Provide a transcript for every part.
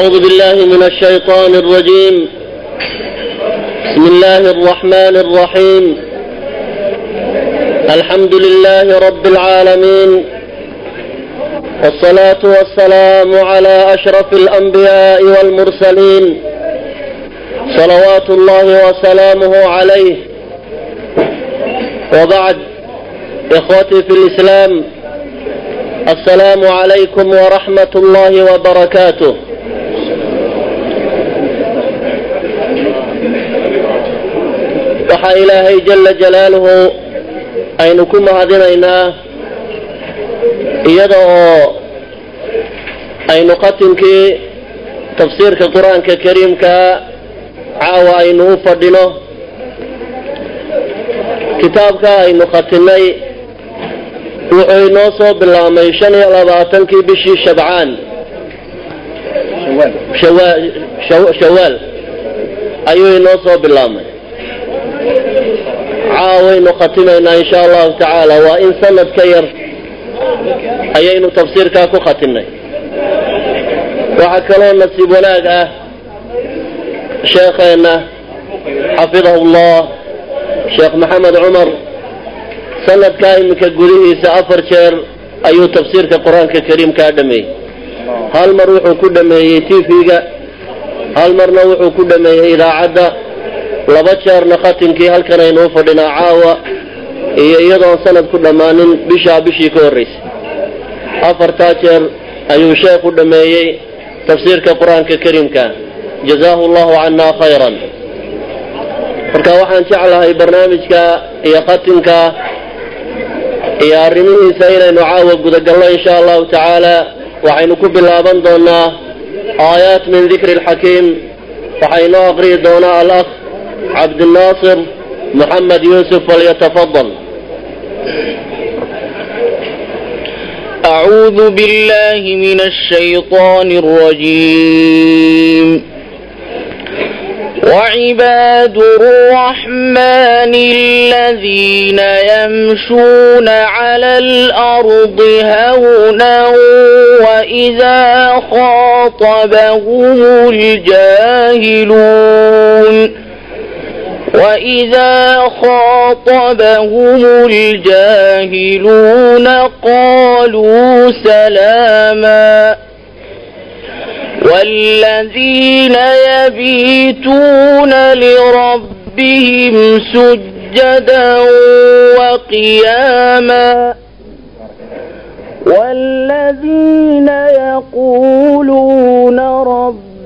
أعوذ بالله من الشيطان الرجيم بسم الله الرحمن الرحيم الحمد لله رب العالمين والصلاة والسلام على أشرف الأنبياء والمرسلين صلوات الله وسلامه عليه وبعد إخوتي في الإسلام السلام عليكم ورحمة الله وبركاته waxaa ilaahay jala jalaaluhu aynu ku mahadinaynaa iyada oo aynu khatimkii tafsiirka qur'aanka kariimkaa caawa aynu u fadhino kitaabka aynu khatimay wuxuu inoo soo bilaabmay shan iyo labaatankii bishii shabcaan. Shawaal ayuu inoo soo bilaabmay caawaynu khatimaynaa insha allahu tacaala. Waa in sanad ka yar ayaynu tafsiirkaa ku khatimnay waxaa kaloo nasiib wanaag ah sheekheenna xafidahu llah sheekh maxamed cumar sanadkaa iminka gudihiisa afar jeer ayuu tafsiirka qur'aanka kariimkaa dhameeyey. Hal mar wuxuu ku dhameeyey tv-ga hal marna wuxuu ku dhameeyey idaacadda laba jeerna khatimkii halkan aynu u fadhinaa caawa iyo iyadoon sanad ku dhammaanin bishaa bishii ka horraysay afartaa jeer ayuu sheekhu dhameeyey tafsiirka qur'aanka kariimka. Jazaahu llahu cannaa khayran. Marka waxaan jeclahay barnaamijka iyo khatimka iyo arrimihiisa inaynu caawa gudagalno insha allahu tacaala waxaynu ku bilaaban doonaa aayaat min dikri alxakiim waxaa inoo aqriyi doonaa alakh عبد الناصر محمد يوسف فليتفضل أعوذ بالله من الشيطان الرجيم وعباد الرحمن الذين يمشون على الأرض هونا وإذا خاطبهم الجاهلون وإذا خاطبهم الجاهلون قالوا سلاما والذين يبيتون لربهم سجدا وقياما والذين يقولون رب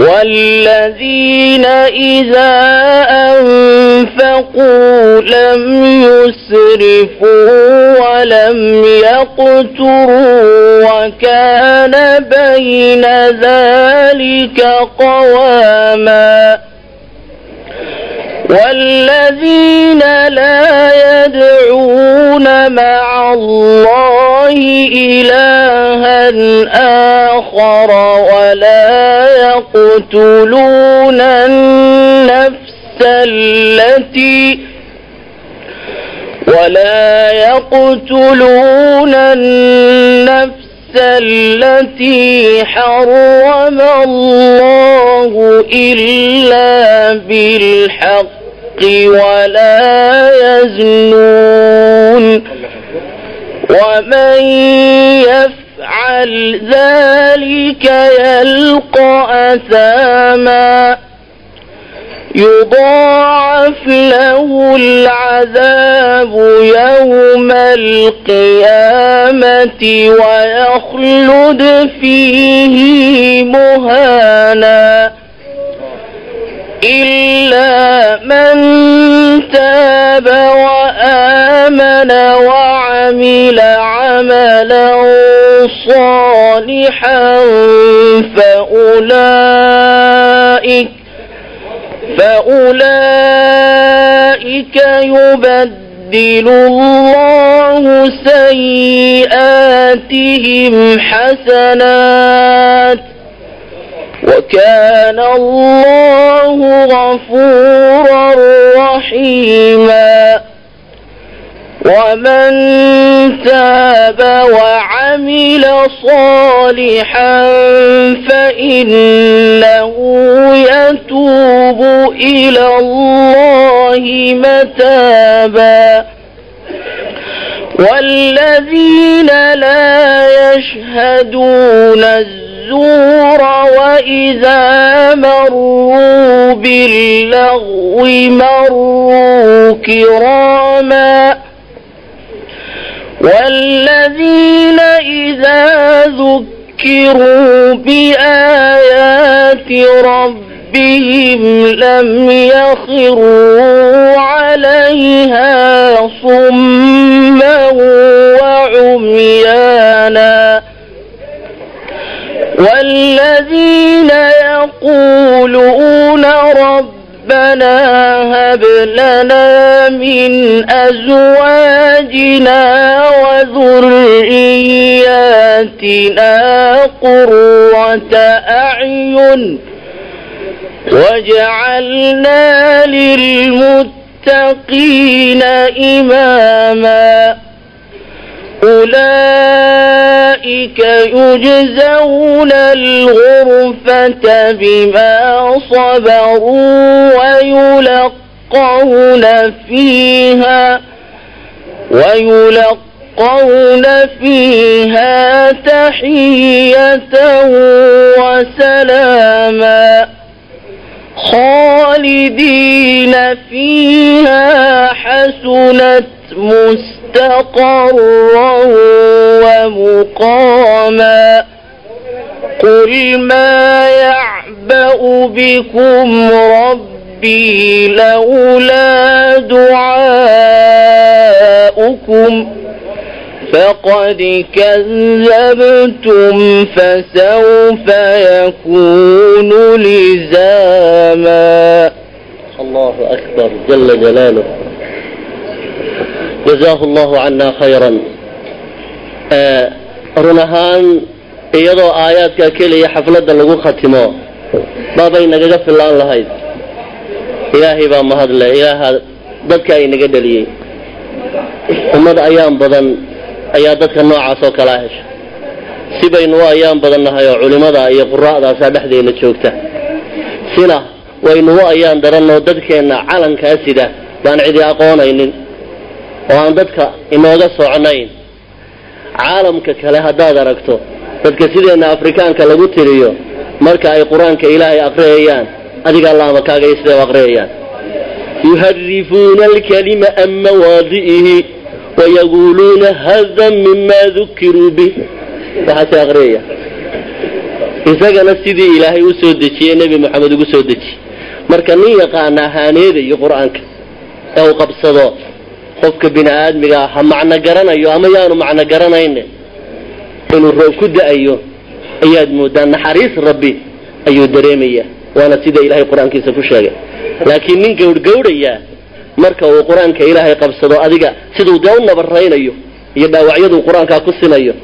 والذين إذا أنفقوا لم يسرفوا ولم يقتروا وكان بين ذلك قواماً والذين لا يدعون مع الله إلها آخر ولا يقتلون النفس التي ولا يقتلون النفس التي حرم الله إلا بالحق ولا يزنون ومن يفعل ذلك يلقى أثاما يضاعف له العذاب يوم القيامة ويخلد فيه مهانا إلا من تاب وآمن وعمل عملا صالحا فأولئك فأولئك يبدل الله سيئاتهم حسنات وكان الله غفورا رحيما ومن تاب وعمل صالحا فإنه يتوب إلى الله متابا والذين لا يشهدون الزور وإذا مروا باللغو مروا كراما والذين إذا ذكروا بآيات ربهم لم يخروا عليها صما وعميانا والذين يقولون رب ربنا هب لنا من أزواجنا وذرياتنا قرة أعين واجعلنا للمتقين إماماً أولئك يجزون الغرفة بما صبروا ويلقون فيها ويلقون فيها تحية وسلاما خالدين فيها حسنت مستقرا ومقاما قل ما يعبأ بكم ربي لولا دعاؤكم فقد كذبتم فسوف يكون لزاما الله أكبر جل جلاله جزاه الله عنا خيرا آه run ahaan iyadoo aayaadka keliya xafladda lagu khatimo baabay nagaga fillaan lahayd ilaahay baa mahadle ilaaha dadka ay naga dheliyey ummad ayaan badan ayaa dadka noocaas oo kalaa hesha. Si baynu u ayaan badan nahay oo culimmada iyo quraa'daasaa dhexdeena joogta. Sina waynu u ayaan darannoo dadkeenna calankaa sida baan cidi aqoonaynin oo aan dadka inooga socnayn. Caalamka kale haddaad aragto dadka sideenna afrikaanka lagu tiriyo marka ay qur'aanka ilaahay aqriyayaan adigaa laamakaaga iyo siday u aqriyayaan. Yuharifuuna alkalima an mawaadi'ihi wayaquuluuna hada mima dukiruu bih waxaasay aqriyayaan isagana sidii ilaahay u soo dejiyey nebi moxamed ugu soo dejiyey marka nin yaqaana ahaaneedayo qur'aanka ee uu qabsado qofka bini aadmiga ah ha macno garanayo ama yaanu macno garanayne inuu roob ku da'ayo ayaad moodaa naxariis rabbi ayuu dareemaya waana sida ilaahay qur'aankiisa ku sheegay laakiin nin gawrhgawrhaya marka uu qur'aanka ilaahay qabsado adiga siduu dee u nabaraynayo iyo dhaawacyaduu qur'aankaa ku sinayo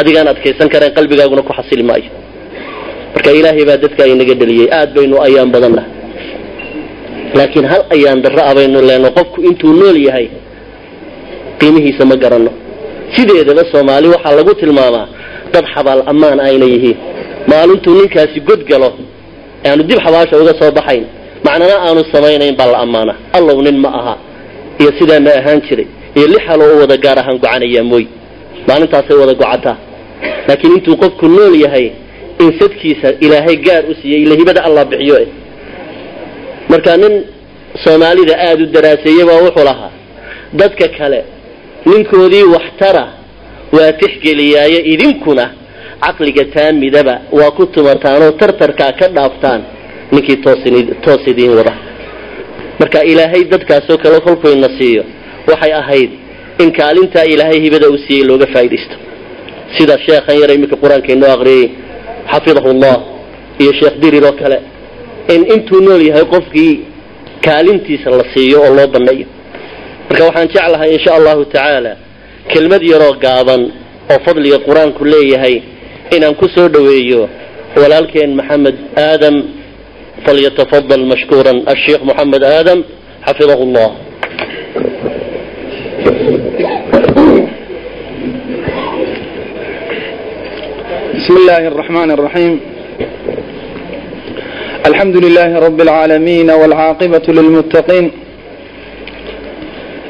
adigaan adkaysan karayn qalbigaaguna ku xasili maayo. Marka ilaahay baa dadka inaga dheliyey aad baynu ayaan badanna laakiin hal ayaan darro a baynu leenno qofku intuu nool yahay qiimihiisa ma garanno. Sideedaba soomaali waxaa lagu tilmaamaa dad xabaal ammaan ayna yihiin. Maalintuu ninkaasi god galo aanu dib xabaasha uga soo baxayn macnana aanu samaynayn baa la ammaana. Allow nin ma aha. Iyo sidaana ahaan jiray. Iyo li xaloo u wada gaar ahaan gocanayaa mooy. Maalintaasay wada gocataa laakiin intuu qofku nool yahay in sadkiisa ilaahay gaar u siiyey ila hibada allah bixiyo eh. Marka nin soomaalida aada u daraaseeyey baa wuxuu lahaa dadka kale ninkoodii waxtara waa tixgeliyaaye idinkuna caqliga taamidaba waa ku tumartaanoo tartarkaa ka dhaaftaan ninkii toos wada. Marka ilaahay dadkaasoo kale kolkuyna siiyo waxay ahayd in kaalintaa ilaahay hibada uu siiyey looga faaidaysto sida sheekhan yar iminka qur'aanka inoo aqriyey xafidahu llah iyo sheekh dirir oo kale in intuu nool yahay qofkii kaalintiisa la siiyo oo loo banneeyo marka waxaan jeclahay insha allahu tacaala kelmad yaroo gaaban oo fadliga qur'aanku leeyahay inaan ku soo dhoweeyo walaalkeen maxamed aadam فليتفضل مشكورا الشيخ محمد آدم حفظه الله بسم الله الرحمن الرحيم الحمد لله رب العالمين والعاقبة للمتقين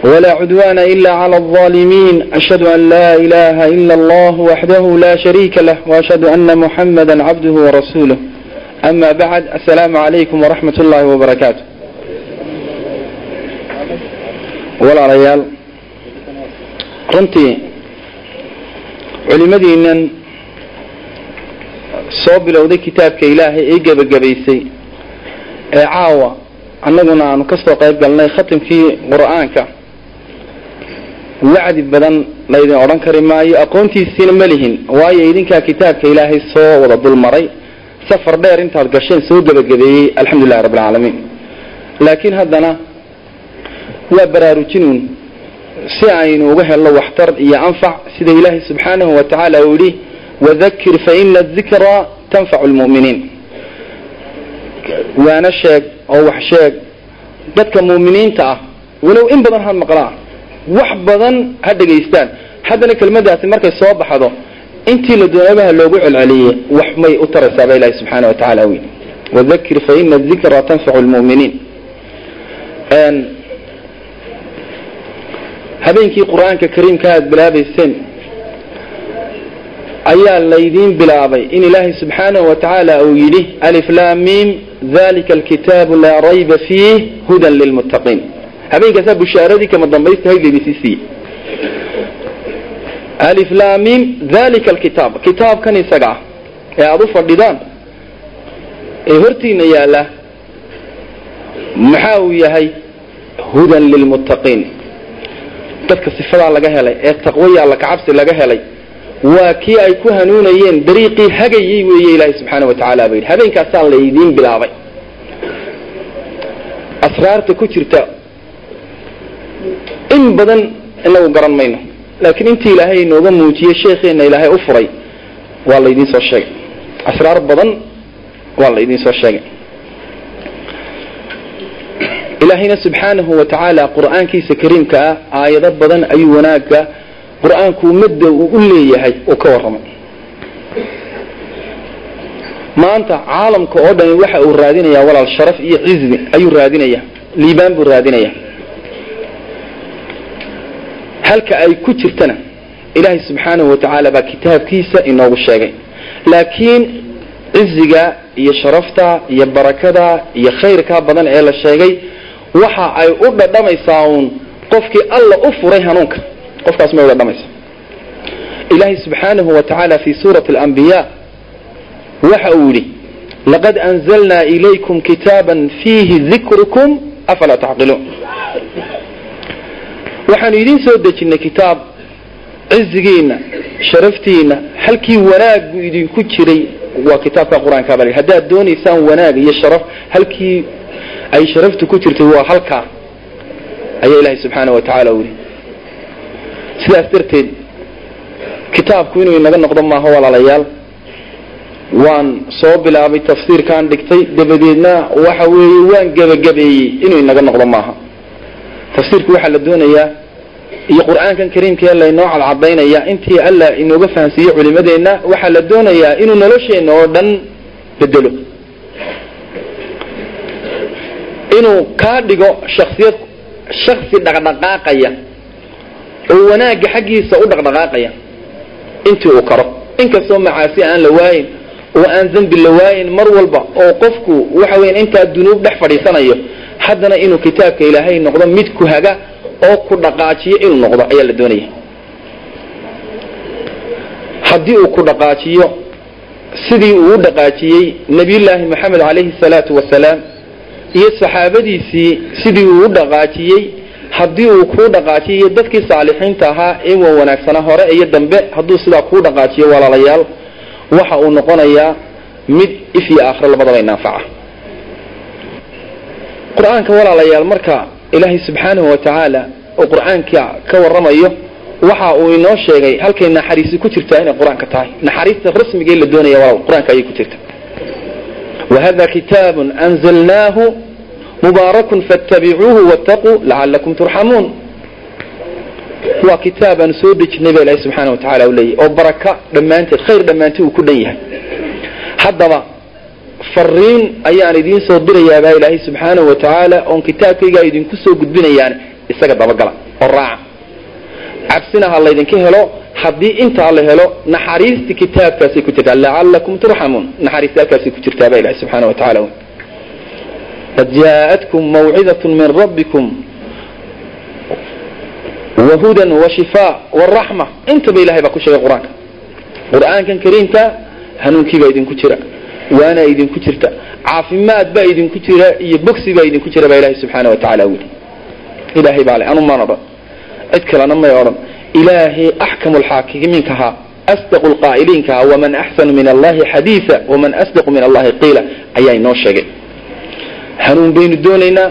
ولا عدوان إلا على الظالمين أشهد أن لا إله إلا الله وحده لا شريك له وأشهد أن محمدا عبده ورسوله أما بعد السلام عليكم ورحمة الله وبركاته ولا ريال runtii culimadiinan soo bilowday kitaabka ilaahay ee gebagabaysay ee caawa annaguna aanu ka soo qayb galnay khatimkii qur-aanka wacdi badan laydin odhan kari maayo aqoontiisiina ma lihin waayo idinkaa kitaabka ilaahay soo wada dulmaray safar dheer intaad gasheen soo gebagabeeyey alxamdulilahi rabbi alcaalamiin laakiin haddana waa baraarujinuun si aynu uga helno waxtar iyo anfac sida ilaahay subxaanahu wa tacaala uu yidhi wadakir faina dikra tanfacu lmu'miniin waana sheeg oo wax sheeg dadka mu'miniinta ah walow in badan ha maqlaan wax badan ha dhegaystaan haddana kelmadaasi markay soo baxdo intii la doonabaha loogu celceliyey wax may u taraysaaba ilahi subxaana wa tacala wy wadakir faina dikra tanfacu lmu'miniin. Habeenkii qur'aanka kariimka aad bilaabayseen ayaa laydiin bilaabay in ilaahay subxaanahu wa tacaala uu yidhi aliflamim dalika alkitaabu laa rayba fiih hudan lilmuttaqiin habeenkaasaa bushaaradii kama dambaysta haydlaydisii siiyey aliflamim dalika alkitaab kitaabkan isaga ah ee aada u fadhidaan ee hortiina yaalla. Maxaa uu yahay? Hudan lilmuttaqiin dadka sifadaa laga helay ee taqwaya alla kacabsi laga helay waa kii ay ku hanuunayeen dariiqii hagayey weeye ilaahay subxaana wa tacaala ba yidhi. Habeenkaasaa laydiin bilaabay. Asraarta ku jirta in badan inagu garan mayno laakiin intii ilaahay inooga muujiyey sheekheena ilaahay u furay waa laydiin soo sheegay. Asraar badan waa laydiin soo sheegay. Ilaahayna subxaanahu wa tacaala qur'aankiisa kariimka ah aayado badan ayuu wanaagga qur'aanku ummadda uu u leeyahay uu ka warramay. Maanta caalamka oo dhami waxa uu raadinayaa walaal sharaf iyo cizbi ayuu raadinaya liibaan buu raadinaya halka ay ku jirtana ilaahay subxaanahu wa tacaala baa kitaabkiisa inoogu sheegay. Laakiin ciziga iyo sharafta iyo barakada iyo khayrka badan ee la sheegay waxa ay u dhadhamaysaa uun qofkii alla u furay hanuunka. Qofkaas may u dhadhamaysa. Ilaahay subxaanahu wa tacaala fi suurati alambiya waxa uu yidhi laqad anzalna ilaykum kitaaban fiihi dikrukum afalaa tacqiluun waxaanu idiin soo dejinnay kitaab cizigiina sharaftiina halkii wanaaggu idinku jiray. Waa kitaabka qur'aanka bal haddaad doonaysaan wanaag iyo sharaf halkii ay sharaftu ku jirtay waa halkaa. Ayaa ilaahay subxaana wa tacaala u yihi sidaas darteed kitaabku inuu inaga noqdo maaha walaalayaal. Waan soo bilaabay tafsiirkaan dhigtay dabadeedna waxa weeye waan gebagabeeyey inuu inaga noqdo maaha tafsiirku waxaa la doonayaa iyo qur'aankan kariimkaee laynoo cadcadaynaya intii alla inooga fahansiiye culimadeenna waxaa la doonayaa inuu nolosheenna oo dhan bedelo inuu kaa dhigo shaksiyad shaksi dhaqdhaqaaqaya oo wanaagga xaggiisa u dhaqdhaqaaqaya intii uu karo. Inkastoo macaasi aan la waayin oo aan dembi la waayin mar walba oo qofku waxa weyan intaa dunuub dhex fadhiisanayo haddana inuu kitaabka ilaahay noqdo mid ku haga oo ku dhaqaajiyo inuu noqdo ayaa la doonaya. Haddii uu ku dhaqaajiyo sidii uu u dhaqaajiyey nabiyullaahi moxamed calayhi salaatu wasalaam iyo saxaabadiisii sidii uu u dhaqaajiyey haddii uu kuu dhaqaajiyo dadkii saalixiinta ahaa ee wan wanaagsana hore iyo dambe hadduu sidaa kuu dhaqaajiyo walaalayaal waxa uu noqonayaa mid if iyo labadaba inanfaca qur'aanka walaalayaal marka ilaahay subxaanahu watacaala oo qur'aanka ka waramayo waxa uu inoo sheegay halkay naxariisi ku jirtaa inay qur'aanka tahay. Naxariista rasmiga ee la doonaya walaal qur'aanka ayay ku jirta. Wahada kitaabun anzalnaahu mubaarakun fattabicuuhu wattaquu lacalakum turxamuun waa kitaab aan soo dejinay ba ilahi subxaana watacala u leeyahy oo baraka dhammaanteed khayr dhammaanteed uu ku dhan yahay. Haddaba fariin ayaan idiin soo dirayaa baa ilaahay subxaanahu watacaala oon kitaabkaygaa idinku soo gudbinayaan isaga dabagala oo raaca cabsina ha laydinka helo haddii intaa la helo naxariistii kitaabkaasay ku jirtaa. Lacalakum turxamuun naxariista halkaasay ku jirtaa baa ilahi subxaana watacaala qad jaaءatkum mawcidaة min rabbikum wahudan washifaa waraxma intaba ilahay baa ku sheegay qur'aanka. Qur'aankan kariimka hanuunkii baa idinku jira waana idinku jirta. Caafimaad baa idinku jira iyo bogsi baa idinku jira baa ilahay subxaana watacaala wili ilaahay baa le anu maan odhan cid kalena may odhan ilaahay axkamu lxaakimiinka ahaa asdaqu lqaa'iliinka ahaa waman axsanu min allahi xadiisa waman asdaqu min allahi qiila ayaa inoo sheegay. Hanuun baynu doonaynaa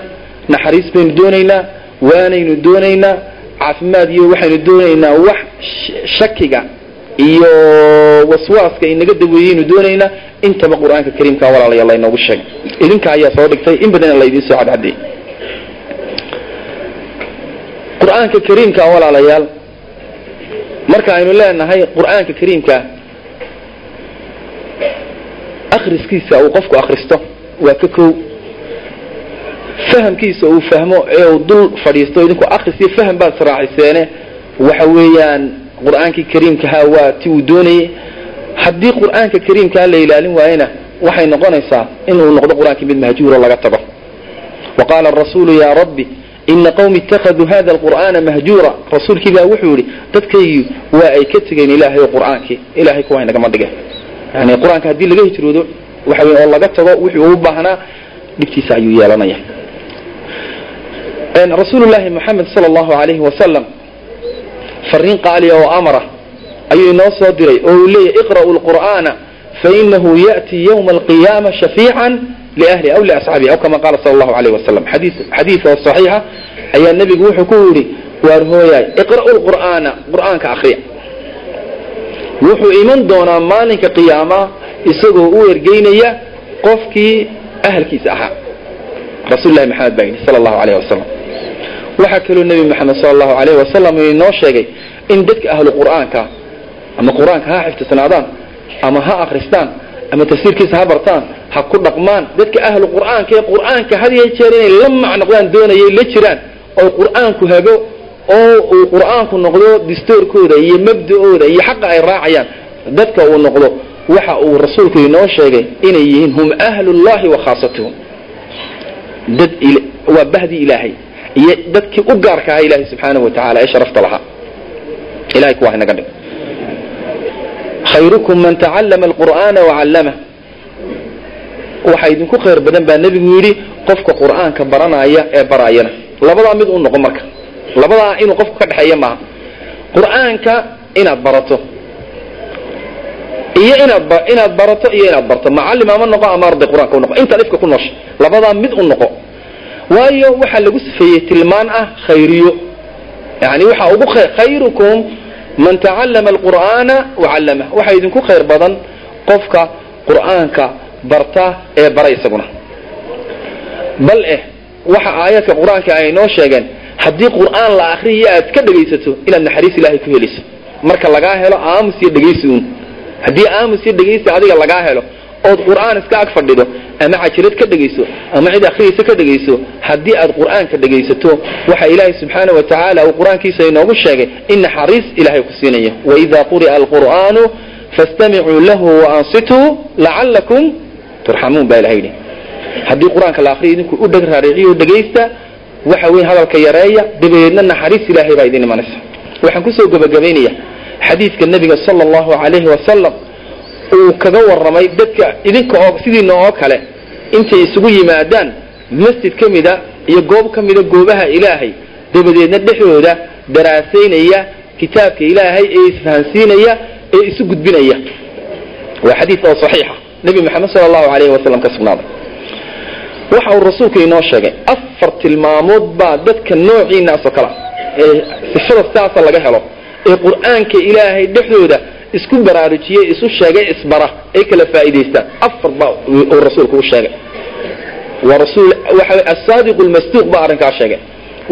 naxariis baynu doonaynaa waanaynu doonaynaa caafimaad iyo waxaynu doonaynaa wax shakiga iyo waswaaska inaga daweeyeynu doonaynaa intaba qur'aanka kariimka walaalayaal laynoogu sheegay. Idinka ayaa soo dhigtay in badana laydiin soo cadcadiyey qur'aanka kariimka walaalayaal marka aynu leenahay qur'aanka kariimka akriskiisa uu qofku akristo waa ka kow fahamkiisa uu fahmo ee uu dul fadhiisto idinku akris iyo faham baad israaciseene waxa weeyaan qur'aankii kariimkaha waa ti uu doonayey haddii qur'aanka kariimkaa la ilaalin waayena waxay noqonaysaa inuu noqdo qur'aankii mid mahjuuro laga tago. Wa qaala arasuulu yaa rabbi ina qawmi itakaduu hada alqur'aana mahjuura. Rasuulkii baa wuxuu yihi dadkaygii waa ay ka tegeen ilaahay oo qur'aankii ilahay kuwa nagama dhige yani qur'aanka haddii laga hijroodo waxa wey oo laga tago wuxuu u baahnaa dhibtiisa ayuu yeelanaya. Rasuul llahi moxamed sala allahu alayhi wasalam fariin qaaliya oo amara ayuu inoo soo diray oo uu leeyahy iqra'u lqur'aana fainahu ya'ti ywma alqiyaama shafiican liahli aw liasxaabihi aw kama qaala sala allahu alayh wasalam xadii xadiidka oo saxiixa ayaa nebigu wuxuu ku yidhi waar hooyaay iqra'u lqur'aana qur'aanka akriya wuxuu iman doonaa maalinka qiyaama isagoo u ergeynaya qofkii ahalkiisa ahaa. Rasuul lahi maxamed baa yidhi sala allahu alayh wasalam waxaa kaloo nebi moxamed sala allahu alayh wasalam inoo sheegay in dadka ahlu qur'aanka ama qur'aanka ha xifdisnaadaan ama ha akristaan ama tafsiirkiisa ha bartaan ha ku dhaqmaan. Dadka ahlu qur'aanka ee qur'aanka had iyo jeer inay la macnoqdaan doonayay la jiraan oo qur'aanku hago oo uu qur'aanku noqdo distoorkooda iyo mabda'ooda iyo xaqa ay raacayaan dadka uu noqdo waxa uu rasuulku inoo sheegay inay yihiin hum ahlullahi wa khaasatuhum. Dad waa bahdi ilaahay iyo dadkii u gaarka ahaa ilaahay subxaanahu watacaala ee sharafta lahaa. Ilahay kuwa inaga dhig. Khayrukum man tacallama alqur'aana wacallamah waxaa idinku khayr badan baa nebigu yidhi qofka qur'aanka baranaya ee baraayana labadaa mid u noqo marka. Labadaa inuu qofku ka dhexeeya maaha. Qur'aanka inaad barato. Iyo inaad barato iyo inaad barto. Macallim ama noqo ama arday qur'aanka u noqo. Intaad ifka ku noosha. Labadaa mid u noqo waayo waxaa lagu sifeeyey tilmaan ah khayriyo. Yani waxaa ugu khayrukum man tacallama alqur'aana wacallamah waxaa idinku khayr badan qofka qur'aanka barta ee bara isaguna. Bal eh waxa aayaadka qur'aanka ay noo sheegeen haddii qur'aan la akriyo aad ka dhegaysato inaad naxariis ilaahay ku helayso marka lagaa helo aamus iyo dhegaysi uun. Haddii aamus iyo dhegaysi adiga lagaa helo ood qur'aan iska ag fadhido ama cajirad ka dhegayso ama cid akhriyaysa ka dhegayso haddii aad qur'aanka dhegaysato waxa ilaahay subxaana wa tacaala uu qur'aankiisa inoogu sheegay in naxariis ilahay ku siinayo waida quri'a alqur'aanu fastamicuu lahu waansituu lacalakum turxamuun baa ilahay yidhi. Haddii qur'aanka la akriyo idinku u dheg raariciyo dhegaysta waxa weyn hadalka yareeya dabadeedna naxariis ilaahay baa idin imanaysa. Waxaan ku soo gebagabaynaya xadiidka nebiga sala allahu alayhi wasalam uu kaga warramay dadka idinka oo sidiina oo kale. Intay isugu yimaadaan masjid ka mida iyo goob ka mida goobaha ilaahay dabadeedna dhexdooda daraasaynaya kitaabka ilaahay ee isfahansiinaya ee isu gudbinaya. Waa xadiid oo saxiixa. Nebi maxamed sala allahu alayhi wasalam ka sugnaaday waxa uu rasuulka inoo sheegay afar tilmaamood baa dadka noociinaas oo kale ee sifada sidaasa laga helo ee qur'aanka ilaahay dhexdooda isku baraarujiyey isu sheegay isbara. Ay kala faa'iidaystaan afar baa uu rasuulku u sheegay. Asaadiq lmasduuq baa arrinkaa sheegay.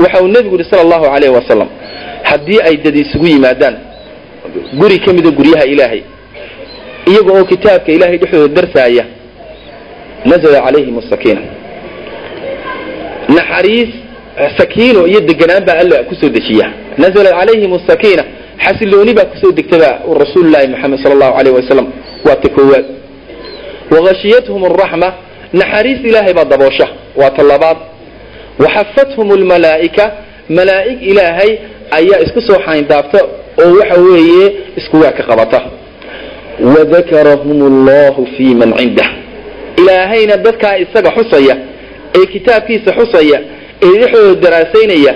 Waxa uu nebigu yidhi sala allahu calayhi wasalam haddii ay dad isugu yimaadaan guri ka mida guryaha ilaahay iyaga oo kitaabka ilaahay dhexdooda darsaaya nazala calayhim asakiina naxariis sakiino iyo deganaan baa alla ku soo dejiya nazala calayhim asakiina xasilooni baa ku soo degtaba rasuululahi maxamed sala allahu alayh wasalam waa ta koowaad. Wahashiyathum araxma naxariis ilaahay baa daboosha. Waa ta labaad. Waxafathum lmalaa'ika malaa'ig ilaahay ayaa isku soo xayndaabta oo waxa weeye iskuwaa ka qabata. Wadakarahum allahu fi man cindah. Ilaahayna dadkaa isaga xusaya ee kitaabkiisa xusaya ee dhexdooda daraasaynaya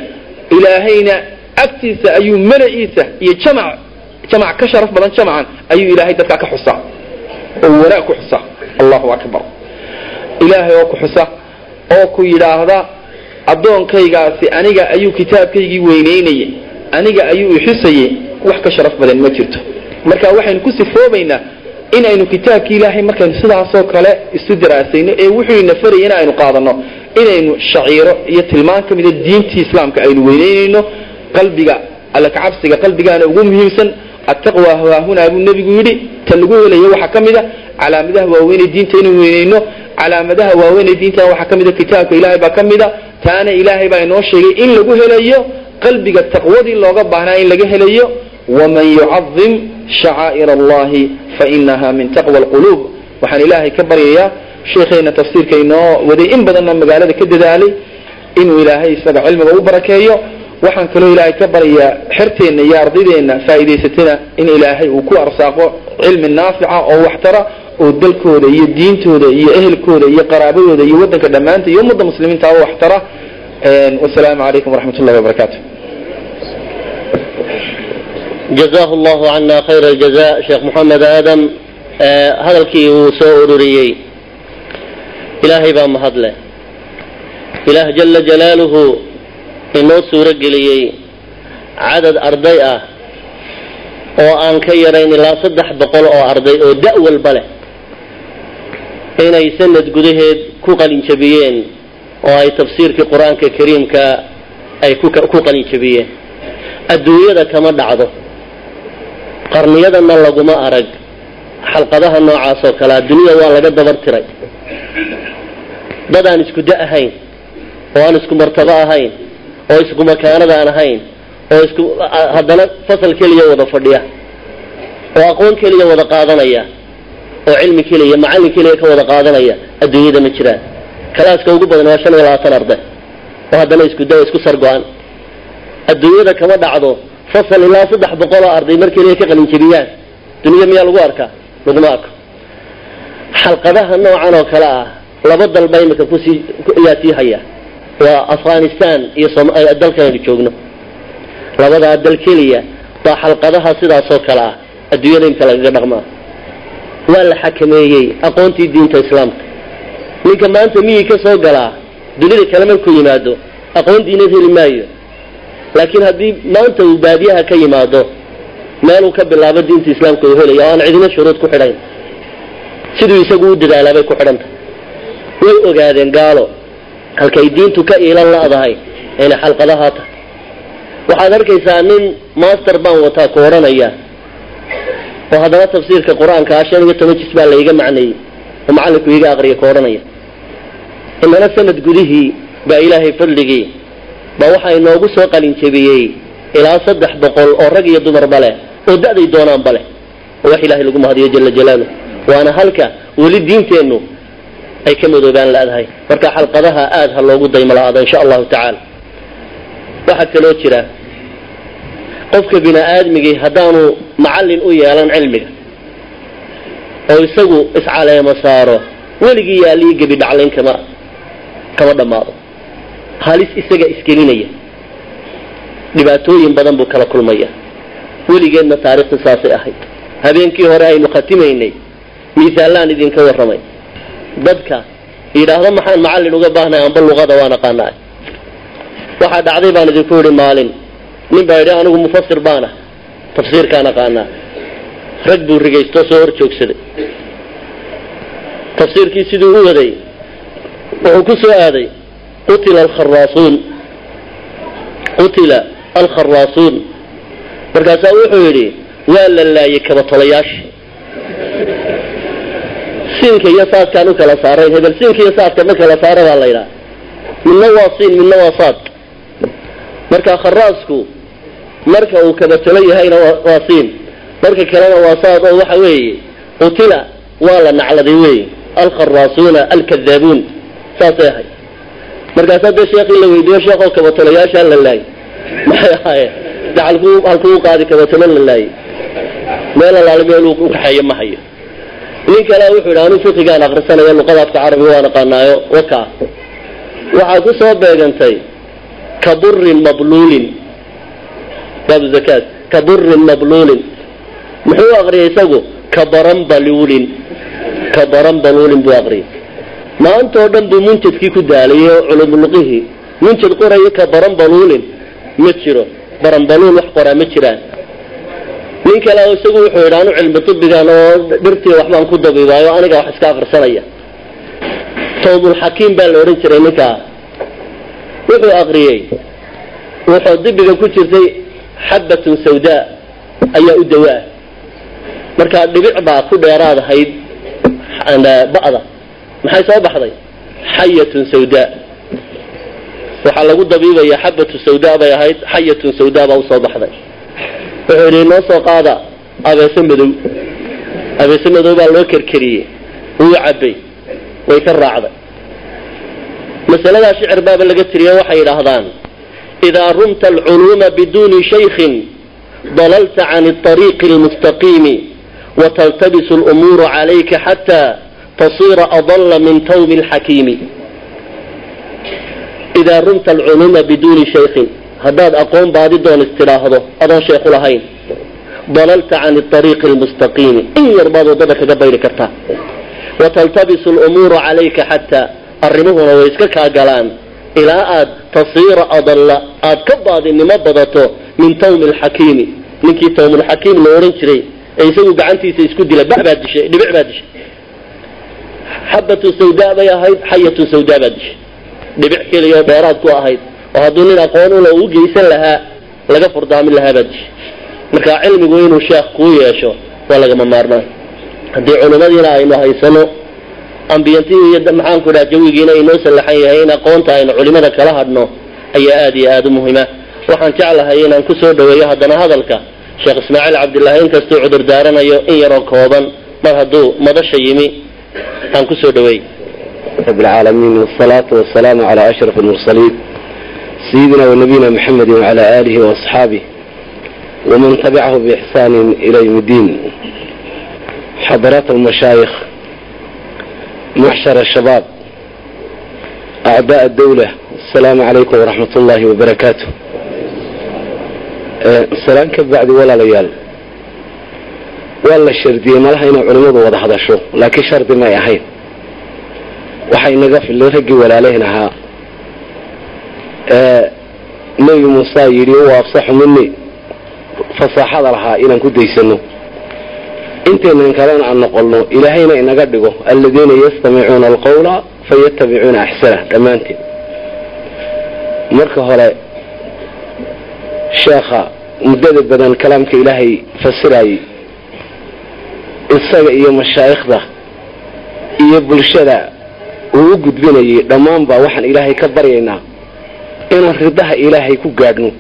ilaahayna agtiisa ayuu malaciisa iyo jamac jamac ka sharaf badan jamacan ayuu ilaahay dadkaa ka xusa oo wanaag ku xusa allahu akbar. Ilaahay oo ku xusa oo ku yidhaahda addoonkaygaasi aniga ayuu kitaabkaygii weynaynayay aniga ayuu ixusayay wax ka sharaf badan ma jirto. Marka waxaynu ku sifoobaynaa inaynu kitaabki ilaahay markaynu sidaasoo kale isu daraasayno ee wuxuu ina faraya in aynu qaadano inaynu shaciiro iyo tilmaan ka mida diintii islaamka aynu weynaynayno qalbiga alla kacabsiga qalbigaana ugu muhiimsan attaqwa haahunaa buu nebigu yidhi ta lagu helayo waxaa ka mida calaamadaha waaweynee diinta inaynu weynayno calaamadaha waaweynee diinta waxaa ka mida kitaabka ilaahay baa ka mida taana ilaahay baa inoo sheegay in lagu helayo qalbiga taqwadii looga baahnaa in laga helayo waman yucadim shacaa'ir allahi fainaha min taqwa alquluub. Waxaan ilaahay ka baryayaa sheekheena tafsiirka inoo waday in badanna magaalada ka dadaalay inuu ilaahay isaga cilmiga u barakeeyo waxaan kaloo ilaahay ka baryayaa xerteenna iyo ardaydeenna faa'iidaysatana in ilaahay uu ku arsaaqo cilmi naafica oo waxtara oo dalkooda iyo diintooda iyo ehelkooda iyo qaraabadooda iyo waddanka dhammaanta iyo ummadda muslimiintaaba waxtara. Wasalaamu calaykum waraxmat ullahi wabarakaatu jazaahu allahu cana khayra aljaza sheekh moxamed aadam. Hadalkii uu soo ururiyey ilaahay baa mahadle. Ilaah jala jalaaluhu inoo suuro geliyey cadad arday ah oo aan ka yarayn ilaa saddex boqol oo arday oo da' walba leh inay sanad gudaheed ku qalinjabiyeen oo ay tafsiirkii qur'aanka kariimka ay ku qalinjabiyeen. Adduunyada kama dhacdo. Qarniyadana laguma arag. Xalqadaha noocaas oo kalea dunida waa laga dabar tiray. Dad aan isku da ahayn oo aan isku martabo ahayn oo isku makaanada aan ahayn oo isku haddana fasal keliya wada fadhiya oo aqoon keliya wada qaadanaya oo cilmi keliya macallin keliya ka wada qaadanaya adduunyada ma jiraan. Kalaaska ugu badan waa shan iyo labaatan arday oo haddana isku da isku sargo-an adduunyada kama dhacdo fasal ilaa saddex boqol oo arday mar keliya ka qalinjabiyaan dunida miyaa lagu arkaa? Laguma arko. Xalqadaha noocan oo kale ah laba dalba imika ku sii ayaa sii haya waa afghanistan iyo dalkan joogno. Labadaa dal keliya baa xalqadaha sidaasoo kale ah adduunyada imika lagaga dhaqmaa. Waa la xakameeyey aqoontii diinta islaamka. Ninka maanta miyii ka soo galaa dunida kale markuu yimaado aqoon diinad heli maayo. Laakiin haddii maanta uu baadiyaha ka yimaado meeluu ka bilaabo diinta islaamka uu helaya oo aan cidina shuruud ku xidhayn siduu isagu u dadaalaabay ku xidhantah way ogaadeen gaalo halkay diintu ka iilan la'dahay inay xalqadahaa tahay waxaad arkaysaa nin master baan wataa ku odhanaya oo haddana tafsiirka qur'aanka ah shan iyo toban jis baa layga macneeyey oo macallinku iga aqriya ku odhanaya inana sanad gudihii baa ilaahay fadligii baa waxaa inoogu soo qalinjabiyey ilaa saddex boqol oo rag iyo dumarba leh oo da'day doonaanba leh. Oo wax ilaahay lagu mahadiyo jala jalaaluh waana halka weli diinteennu ay ka madoobaan la'dahay marka xalqadaha aada ha loogu daymo la-aado insha allahu tacaala. Waxaa kaloo jira qofka bini aadmigii haddaanu macallin u yeelan cilmiga oo isagu iscaleemo saaro weligii yaalii gebi dhaclayn kama kama dhammaado. Halis isaga isgelinaya dhibaatooyin badan buu kala kulmaya. Weligeedna taariikhda saasay ahayd. Habeenkii hore aynu khatimaynay misaalaan idinka warramay dadka yidhaahdo maxaan macallin uga baahnahay amba luqada waan aqaanaa waxaa dhacday baan idinku yidhi maalin nin baa yidhi anigu mufasir baana tafsiirkaan aqaanaa. Rag buu rigaysto soo hor joogsaday. Tafsiirkii siduu u waday wuxuu ku soo aaday qutila alkharaasuun qutila alkharaasuun markaasaa wuxuu yidhi waa la laayay kabatolayaashii siinka iyo saadkaan u kala saarayn hebel siinka iyo saadka ma kala saara baa la yidhaha. Midna waa siin midna waa saad. Marka kharaasku marka uu kabatolo yahayna waa siin. Marka kalena waa saad oo waxa weeye qutila waa la nacladay wey alkharaasuuna alkadaabuun. Saasay ahay markaasaa dee sheekii la weydiiyo sheekoo kabatolayaashaa la laayay. Maxay ahaayeen de halkuu qaadi kabatolo la laayay. Meel alaale meel u kaxeeyo ma hayo nin kale wuxuu yidhi anuu fiqigaan akrisanayo luqada afka waan aqaanaayo waka. Waxaa ku soo beegantay ka mabluulin. Baabu zakaat ka mabluulin. Muxuu aqriyay isagu? Ka baran baluulin. Ka baran baluulin buu aqriyay maantoo dhan buu munjadkii ku daalayay oo culumuluqihii munjad qorayo ka baran baluulin. Ma jiro. Baran baluul wax qoraa ma jiraan nin kale isagu wuxuu yidhi anu cilmi tibigan oo dhirtii waxbaan ku dabibaayo aniga wax iska akrisanaya tawbulxakiim baa la odhan jiray ninkaa. Wuxuu aqriyey wuxuu dibiga ku jirtay xabbatun sawdaa ayaa u dawaa. Markaa dhibic baa ku dheeraad ahayd ba'da. Maxay soo baxday? Xayatun sawdaa waxaa lagu dabiibaya xabatu sawdaa bay ahayd xayatun sawdaa baa u soo baxday wuxuu yidhi noo soo qaada abeese madow. Abeese madow baa loo kerkeriyey wuu cabbay. Way ka raacday. Masaladaa shicir baaba laga tiriyo waxay yidhaahdaan idaa rumta alculuuma biduuni shaykhin dalalta can ariiqi almustaqiimi wataltabisu lumuuru calayka xataa tasira adalla min tawmi alxakiimi. Idaa rumta alculuuma biduuni shaykhin haddaad aqoon baadi doon istidhaahdo adoon sheekhu lahayn. Dalalta can ariiqi almustaqiimi in yar baad waddada kaga bayri kartaa. Wataltabisu lumuuru calayka xataa arrimuhuna way iska kaa galaan. Ilaa aad tasiira adalla aad ka baadinimo badato min tawmi alxakiimi ninkii tawmulxakiim la odhan jiray ee isagu gacantiisa isku dila ba baad dishay dhibic baad dishay. Xabatu sawdaa bay ahayd xayatu sawdaa baad dishay. Dhibic keliyaoo dheeraad ku ahayd oo hadduu nin aqoon ula u geysan lahaa laga furdaamin lahaabaa jir. Marka cilmigu inuu sheekh kuu yeesho waa lagama maarmaan. Haddii culimadiina aynu haysano ambiyantihii iyo maxaanku dhaha jawigiina inoo sallaxan yahay in aqoonta aynu culimada kala hadhno ayaa aada iyo aada u muhima waxaan jeclahay inaan ku soo dhaweeyo haddana hadalka. Sheekh ismaaciil cabdilaahi inkastuu cudur daaranayo in yaroo kooban mar hadduu madasha yimi aan ku soo dhaweey. Rabbi alcaalamiin wsalaatu wasalaamu calaa ashraf lmursaliin سيدنا ونبينا محمد وعلى آله وأصحابه ومن تبعه بإحسان إلى يوم الدين. حضرات المشايخ محشر الشباب أعداء الدولة السلام عليكم ورحمة الله وبركاته. salaanka bacdi walaalayaal waa la shardiyey malaha inay culimmadu wada hadasho laakiin shardi may ahayn waxay naga fillay raggii walaalahen ahaa nebi muuse yidhi u afsaxu mini fasaaxada lahaa inaan ku daysano intaynan kalena aan noqolno ilaahayna inaga dhigo aladiina yastamicuuna alqawla fayatabicuuna axsana dhammaanteen marka hore sheekha muddada badan kalaamka ilaahay fasirayay isaga iyo mashaayikhda iyo bulshada uu u gudbinayay. Dhammaanba waxaan ilaahay ka baryaynaa inaan ridaha ilaahay ku gaadhno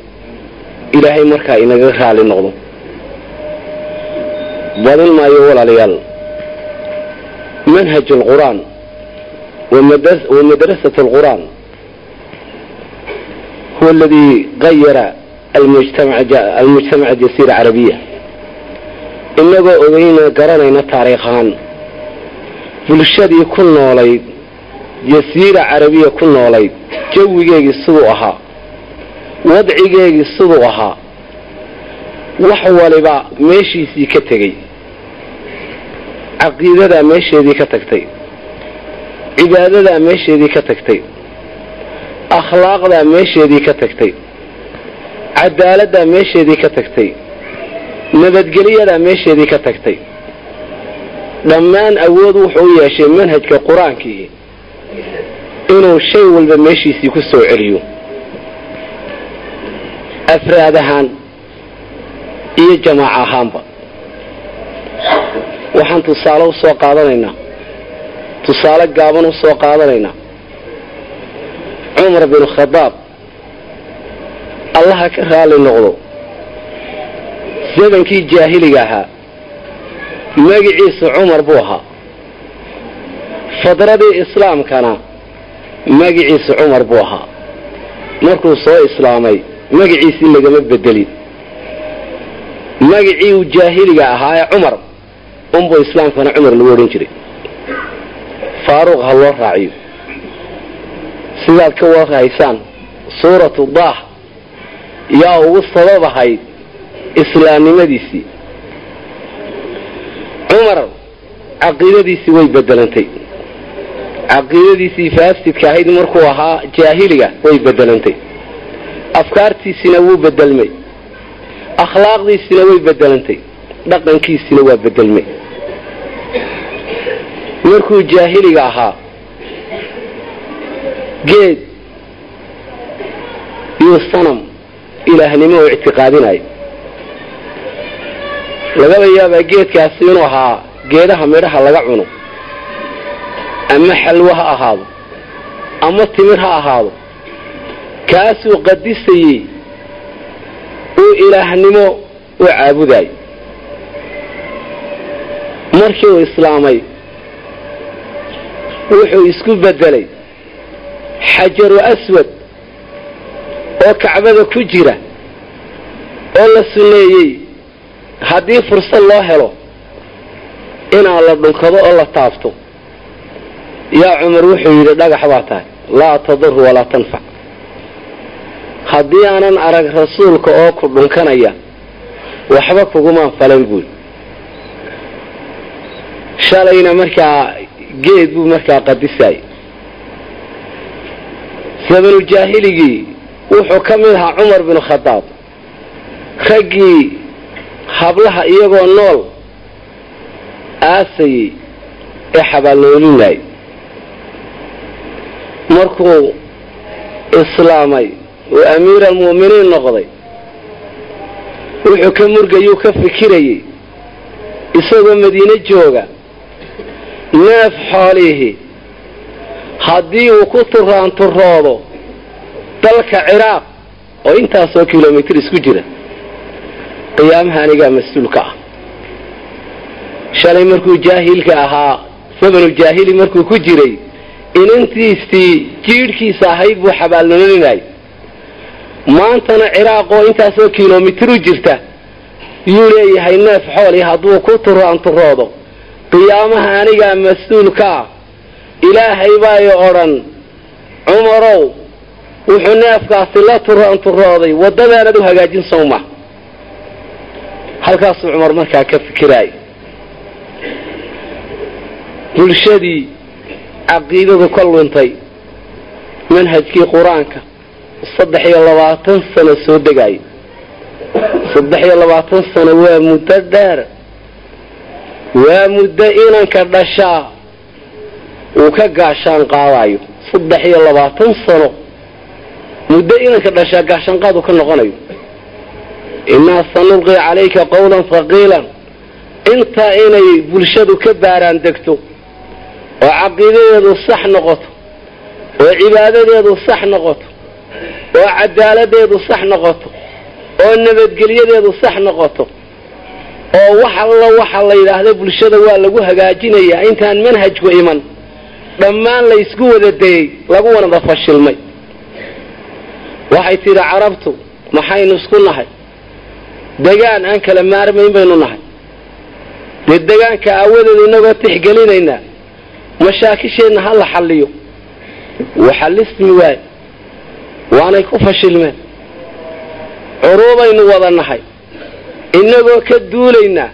ilaahay markaa inaga raali noqdo. Badin maayo walaalayaal. Manhaj alqur'aan wa madrasat alqur'aan huwa aladii qayara almujtamaca jasiira carabiya inagoo ogeyna garanayna taariikh ahaan bulshadii ku noolayd jasiira carabiya ku noolayd jawigeegii siduu ahaa wadcigeegii siduu ahaa wax waliba meeshiisii ka tegey caqiidadaa meesheedii ka tagtay cibaadadaa meesheedii ka tagtay akhlaaqdaa meesheedii ka tagtay cadaaladdaa meesheedii ka tagtay nabadgelyadaa meesheedii ka tagtay. Dhammaan awood wuxuu u yeeshay manhajka qur'aankii inuu shay walba meeshiisii ku soo celiyo. Afraad ahaan iyo jamaac ahaanba. Waxaan tusaale u soo qaadanaynaa. Tusaale gaaban u soo qaadanaynaa. Cumar bin khadaab allaha ka raali noqdo. Zamankii jaahiliga ahaa magiciisu cumar buu ahaa. Fadradii islaamkana magiciisu cumar buu ahaa. Markuu soo islaamay magaciisii lagama bedelin. Magacii uu jaahiliga ahaa ee cumar unbuu islaamkana cumar lagu odhan jiray. Faaruuq ha loo raaciyo. Sidaad ka warhaysaan suuratu daah yaa ugu sabab ahayd islaamnimadiisii. Cumar caqiidadiisii way bedelantay caqiidadiisii faasidka ahayd markuu ahaa jaahiliga way bedelantay afkaartiisina wuu bedelmay akhlaaqdiisina way bedelantay dhaqankiisina waa bedelmay markuu jaahiliga ahaa geed iyo sanam ilaahnimo oo ictiqaadinayo lagaba yaabaa geedkaasi inuu ahaa geedaha midhaha laga cuno ama xalwo ha ahaado ama timir ha ahaado kaasuu qadisayey uu ilaahnimo u caabudayo markii uu islaamay wuxuu isku bedelay xajaru aswad oo kacbada ku jira oo la sunneeyey. Haddii fursad loo helo inaan la dhunkado oo la taabto yaa cumar wuxuu yidhi dhagax baa tahay laa tadur walaa tanfac haddii aanan arag rasuulka oo ku dhunkanaya waxba kugumaan falan buul shalayna markaa geed buu markaa qadisay. Sabanujaahiligii wuxuu ka mid ahaa cumar binu khadaab. Raggii hablaha iyagoo nool aasayey ee xabaalnoolinaay markuu islaamay oo amiir almu'miniin noqday wuxuu ka murgayuu ka fikirayey isagoo madiine jooga neef xoolihi haddii uu ku turaanturoodo dalka ciraaq oo intaasoo kilomitir isku jira qiyaamaha anigaa mas'uulka ah. Shalay markuu jaahilka ahaa sabanu jaahili markuu ku jiray inantiisii jiidhkiisa ahayd buu xabaalnolinay maantana ciraaq oo intaasoo kilomitir u jirta yuu leeyahay neef xooli hadduu ku turaanturoodo qiyaamaha anigaa mas'uulka ah ilaahay baay odhan cumarow wuxuu neefkaasi la turaanturooday waddadaanad u hagaajin sowma halkaasuu cumar markaa ka fikiraay bulshadii caqiidadu ka luntay manhajkii qur'aanka saddex iyo labaatan sano soo degaaya saddex iyo labaatan sano waa muddo dheer. Waa muddo inanka dhashaa uu ka gaashaan qaadayo saddex iyo labaatan sano. Muddo inanka dhashaa gaashaanqaadu ka noqonayo. Innaa sanulqi calayka qawlan faqiilan intaa inay bulshadu ka baaraan degto oo caqiidadeedu sax noqoto oo cibaadadeedu sax noqoto oo cadaaladeedu sax noqoto oo nabadgelyadeedu sax noqoto oo wax alla waxa la yidhaahda bulshada waa lagu hagaajinayaa intaan manhajku iman dhammaan la ysku wada dayey lagu wanada fashilmay. Waxay tidhi carabtu maxaynu isku nahay. Degaan aan kala maarmayn baynu nahay. Dee degaanka aawadeed inagoo tixgelinaynaa mashaakisheenna ha la xalliyo. Waxallismi waay waanay ku fashilmeen. Curuubaynu wada nahay. Innagoo ka duulaynaa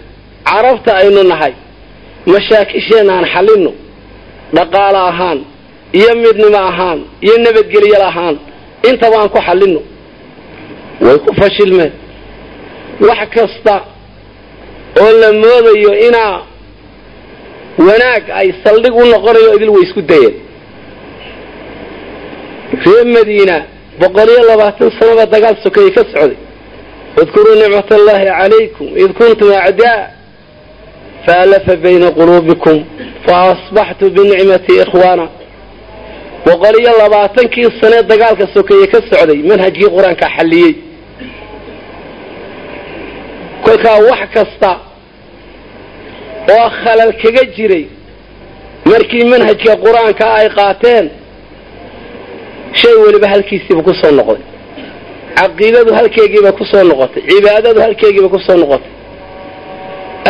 carabta aynu nahay. Mashaakisheenna aan xallinno. Dhaqaale ahaan iyo midnimo ahaan iyo nabadgelyo ahaan intaba aan ku xallino way ku fashilmeen. Wax kasta oo la moodayo inaa wanaag ay saldhig u noqonayo idil way isku dayeen. Reer madiina boqol iyo labaatan sanoba dagaal sokeeye ka socday. Udkuruu nicmat allahi calaykum id kuntum acdaa faalafa bayna quluubikum faasbaxtu binicmati ikhwaana. Boqol iyo labaatankii sanee dagaalka sokeeye ka socday manhajkii qur'aanka xalliyey. Kolkaa wax kasta oo khalal kaga jiray. Markii manhajka qur'aanka ay qaateen shay weliba halkiisiiba ku soo noqday caqiidadu halkeegiiba ku soo noqotay. Cibaadadu halkeegiiba ku soo noqotay.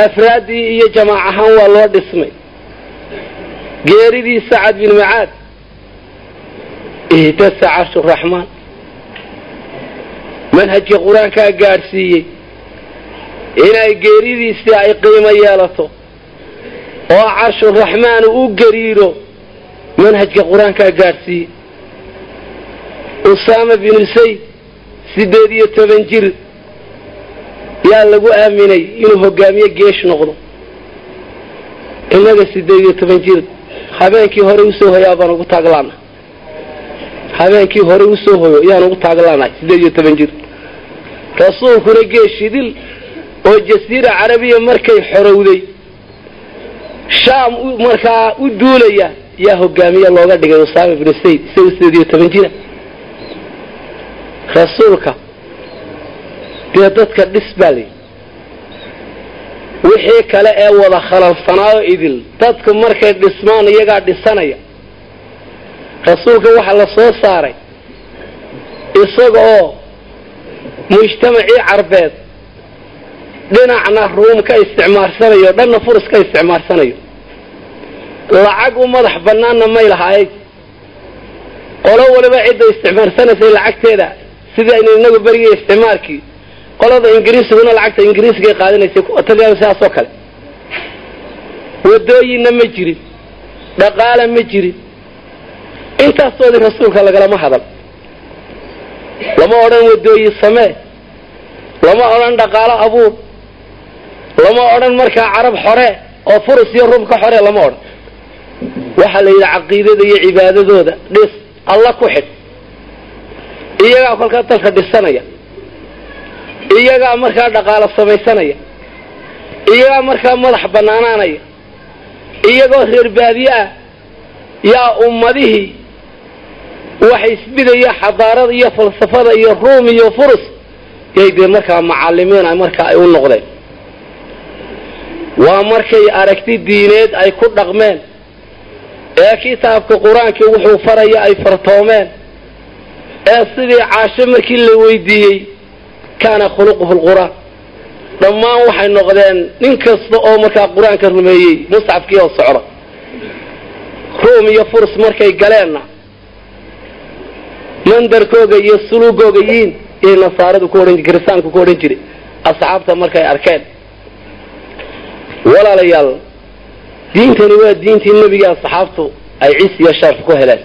Afraaddii iyo jamaac ahaan waa loo dhismay. Geeridii sacad bin macaad ihtasa carshu raxmaan. Manhajka qur'aankaa gaadhsiiyey. Inay geeridiisii ay qiimo yeelato oo carshuraxmaan u gariiro manhajka qur'aankaa gaadhsiiyey usaama binu sayd siddeed iyo toban jir yaa lagu aaminay inuu hogaamiye geesh noqdo. Innaga siddeed iyo toban jir habeenkii hore u soo hoyaa baan ugu taaglaana habeenkii hore u soo hoyo yaan ugu taaglaanahay siddeed iyo toban jir. Rasuulkuna geeshidil oo jasiira carabiya markay xorowday shaam markaa u duulaya yaa hogaamiye looga dhigay usaama binu sayd isagu siddeed iyo toban jira rasuulka dee dadka dhis baa layihi wixii kale ee wada khalalsanaayo idil dadku markay dhismaan iyagaa dhisanaya. Rasuulka waxaa la soo saaray isaga oo mujtamacii carbeed dhinacna ruum ka isticmaarsanayo dhanna furus ka isticmaarsanayo. Lacag u madax banaanna may lahaayay qolo waliba cidda isticmaarsanaysay lacagteeda. Sidii aynu inagu berigay isticmaalkii qolada ingiriisiguna lacagta kuwa talyaanu sidaasoo kale. Wadooyinna ma jirin. Dhaqaala ma jirin. Intaasoodii rasuulka lagalama hadal. Lama odhan wadooyin samee. Lama odhan dhaqaalo abuur lama odhan markaa carab xore oo furus iyo rum ka xore lama odhan. Waxaa la yidhi caqiidada iyo cibaadadooda dhis alla ku xidh. Iyagaa kolkaa dalka dhisanaya. Iyagaa markaa dhaqaalo samaysanaya. Iyagaa markaa madax banaanaanaya iyagoo reer baadiye ah yaa ummadihii waxa isbidaya xadaarada iyo falsafada iyo ruum iyo furus yay dee markaa macalimiin markaa ay u noqdeen waa markay aragti diineed ay ku dhaqmeen. Ee kitaabka qur'aankii wuxuu faraya ay fartoomeen. Ee sidii caasho markii la weydiiyey kaana khuluquhu lqur'aan dhammaan waxay noqdeen nin kasta oo markaa qur'aanka rumeeyey musxafkii oo socda. Ruum iyo furs markay galeenna. Mandarkooga iyo suluugooga yiin yay nasaaradu ku odhan kiristaanku ku odhan jiray. Asxaabta markay arkeen walaalayaal. Diintani waa diintii nebigii asxaabtu ay cis iyo sharaf ku heleen.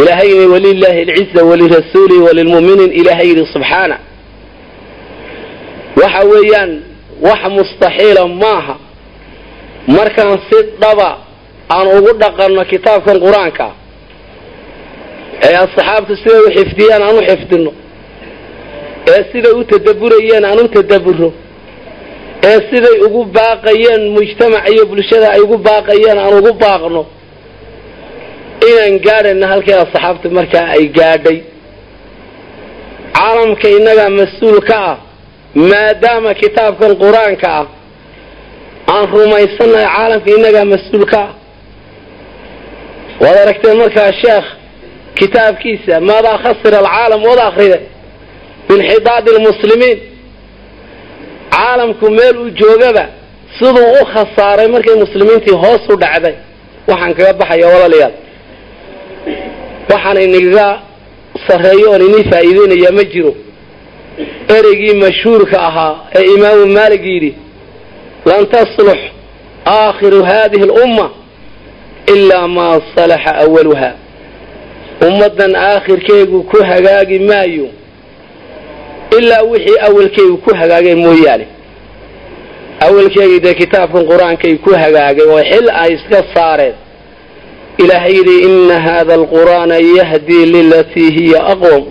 Ilaahay yidhi walilaahi alciza walirasuulihi walilmu'miniin. Ilaahay yidhi subxaana waxa weeyaan wax mustaxiila maaha. Markaan si dhaba aan ugu dhaqanno kitaabkan qur'aanka ee asxaabtu siday u xifdiyeen aan u xifdino ee siday u tadaburayeen aan u tadaburo ee siday ugu baaqayeen mujtamaca iyo bulshada ay ugu baaqayeen aan ugu baaqno inaan gaadhayna halkii asxaabta markaa ay gaadhay. Caalamka innagaa mas'uul ka ah maadaama kitaabkan qur'aanka ah aan rumaysannahay caalamka innagaa mas'uul ka ah. Waad aragteen markaa sheekh kitaabkiisa maadaa khasira alcaalam wada akride binxidaadi lmuslimiin caalamku meel uu joogaba siduu u khasaaray markay muslimiintii hoos u dhacday. Waxaan kaga baxaya walaalayaal waxaan inaga sarreeyo oon inii faa'iideynayaa ma jiro. Ereygii mashhuurka ahaa ee imaamu maalig yidhi lan taslux aakhiru hadihi alumma ilaa maa salaxa awaluha ummaddan aakhirkeegu ku hagaagi maayo ilaa wixii awalkeegu ku hagaagay mooyaane awalkeegii dee kitaabkan qur'aankay ku hagaagay oo xil ay iska saareen ilaahay yidhi ina hada alqur'aana yahdii lilatii hiya aqwam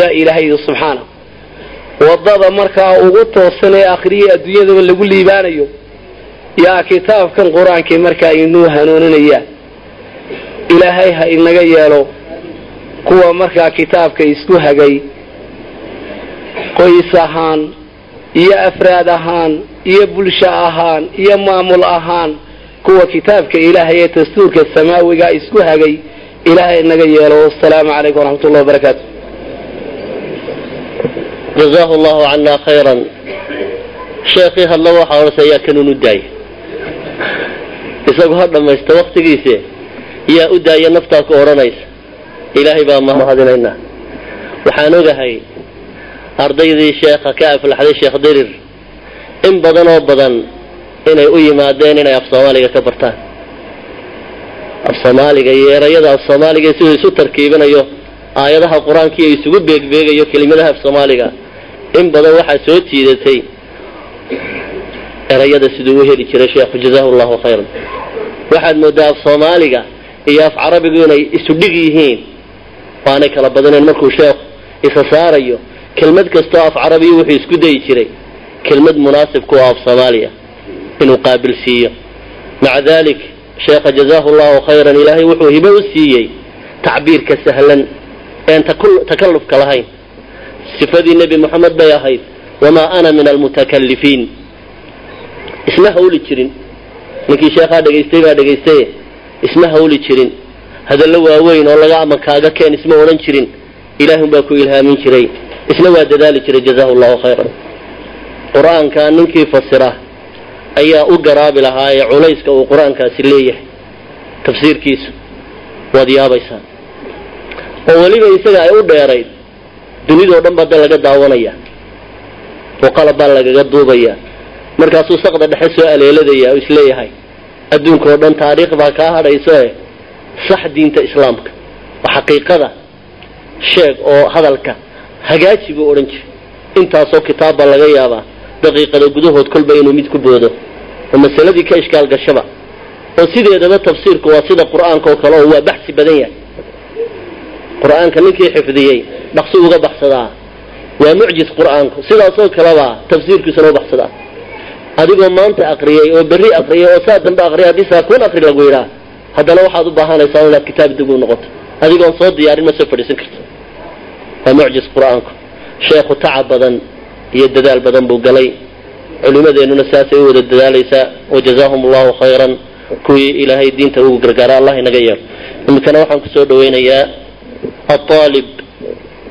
yaa ilaahay yidhi subxaana waddada markaa ugu toosan ee akhriyay adduunyadaba lagu liibaanayo yaa kitaabkan qur'aankii markaa inuu hanuuninaya ilaahay ha inaga yeelo kuwa markaa kitaabka isku hagay qoys ahaan iyo afraad ahaan iyo bulsho ahaan iyo maamul ahaan kuwa kitaabka ilaahay ee dastuurka samaawiga isku hagay ilaahay inaga yeelo. Wasalaamu calaykum waraxmat ullahi wabarakaatu jazaahu allahu cana khayran. Sheekhii hadla waxaa odhasa yaa kanuun u daaya isagu ha dhammaysta waktigiise yaa u daaya naftaa ku odhanaysa ilaahay baa mahadinaynaa waxaan ogahay ardaydii sheekha ka aflaxday sheekh dirir. In badan oo badan inay u yimaadeen inay af soomaaliga ka bartaan. Af soomaaliga iyo erayada af soomaaliga siduu isu tarkiibinayo aayadaha qur'aankii ay isugu beegbeegayo kelimadaha af soomaaliga in badan waxaa soo jiidatay erayada siduu u heli jiray sheekhu jazaahu llahu khayran. Waxaad moodaa af soomaaliga iyo af carabigu inay isu dhig yihiin waanay kala badanayn markuu sheekhu isa saarayo kelmad kastoo af carabiya wuxuu isku dayi jiray. Kelmad munaasib ku af soomaaliya. Inuu qaabilsiiyo maca dalik sheekha jazaahu llahu khayran ilaahay wuxuu hibo u siiyey tacbiirka sahlan een takallufka lahayn. Sifadii nebi moxamed bay ahayd wamaa ana min almutakalifiin isma hawli jirin. Ninkii sheekhaa dhegaystay baa dhegaystaye isma hawli jirin. Hadallo waaweyn oo laga ama kaaga keen isma odhan jirin ilaahun baa ku ilhaamin jiray isna waa dadaali jiray jazaahu llahu khayran. Qur'aanka ninkii fasira ayaa u garaabi lahaa ee culayska uu qur'aankaasi leeyahay. Tafsiirkiisu waad yaabaysaa oo weliba isaga ay u dheerayd dunidao dhan baa da laga daawanaya oo qalab baa lagaga duubaya markaasuu saqda dhexe soo aleeladaya oo is leeyahay adduunka oo dhan taariikh baa kaa hadhayso e sax diinta islaamka. Oo xaqiiqada sheeg oo hadalka hagaaji buu odhan jiray. Intaasoo kitaab baa laga yaabaa daqiiqada gudahood kolba inuu mid ku boodo. Oo masaladii ka ishkaal gashaba? Oo sideedaba tafsiirku waa sida qur'aanka oo kale oo waa baxsi badan yahay. Qur'aanka ninkii xifdiyey dhaqsi uga baxsadaa. Waa mucjis qur'aanku. Sidaasoo kaleba tafsiirkiisuna u baxsadaa. Adigoo maanta aqriyay oo berri aqriyay oo saa dambe aqriyay haddii saa kun aqri lagu yidhaa haddana waxaad u baahanaysaa inaad kitaab dib u noqoto. Adigoon soo diyaarin ma soo fadhiisan karto waa mucjis qur'aanku. Sheekhu tacab badan iyo dadaal badan buu galay. Culimadeennuna saasay u wada dadaalaysaa wajazaahum allahu khayran. Kuwii ilaahay diinta ugu gargaara allah inaga yeelo iminkana waxaan ku soo dhawaynayaa aaalib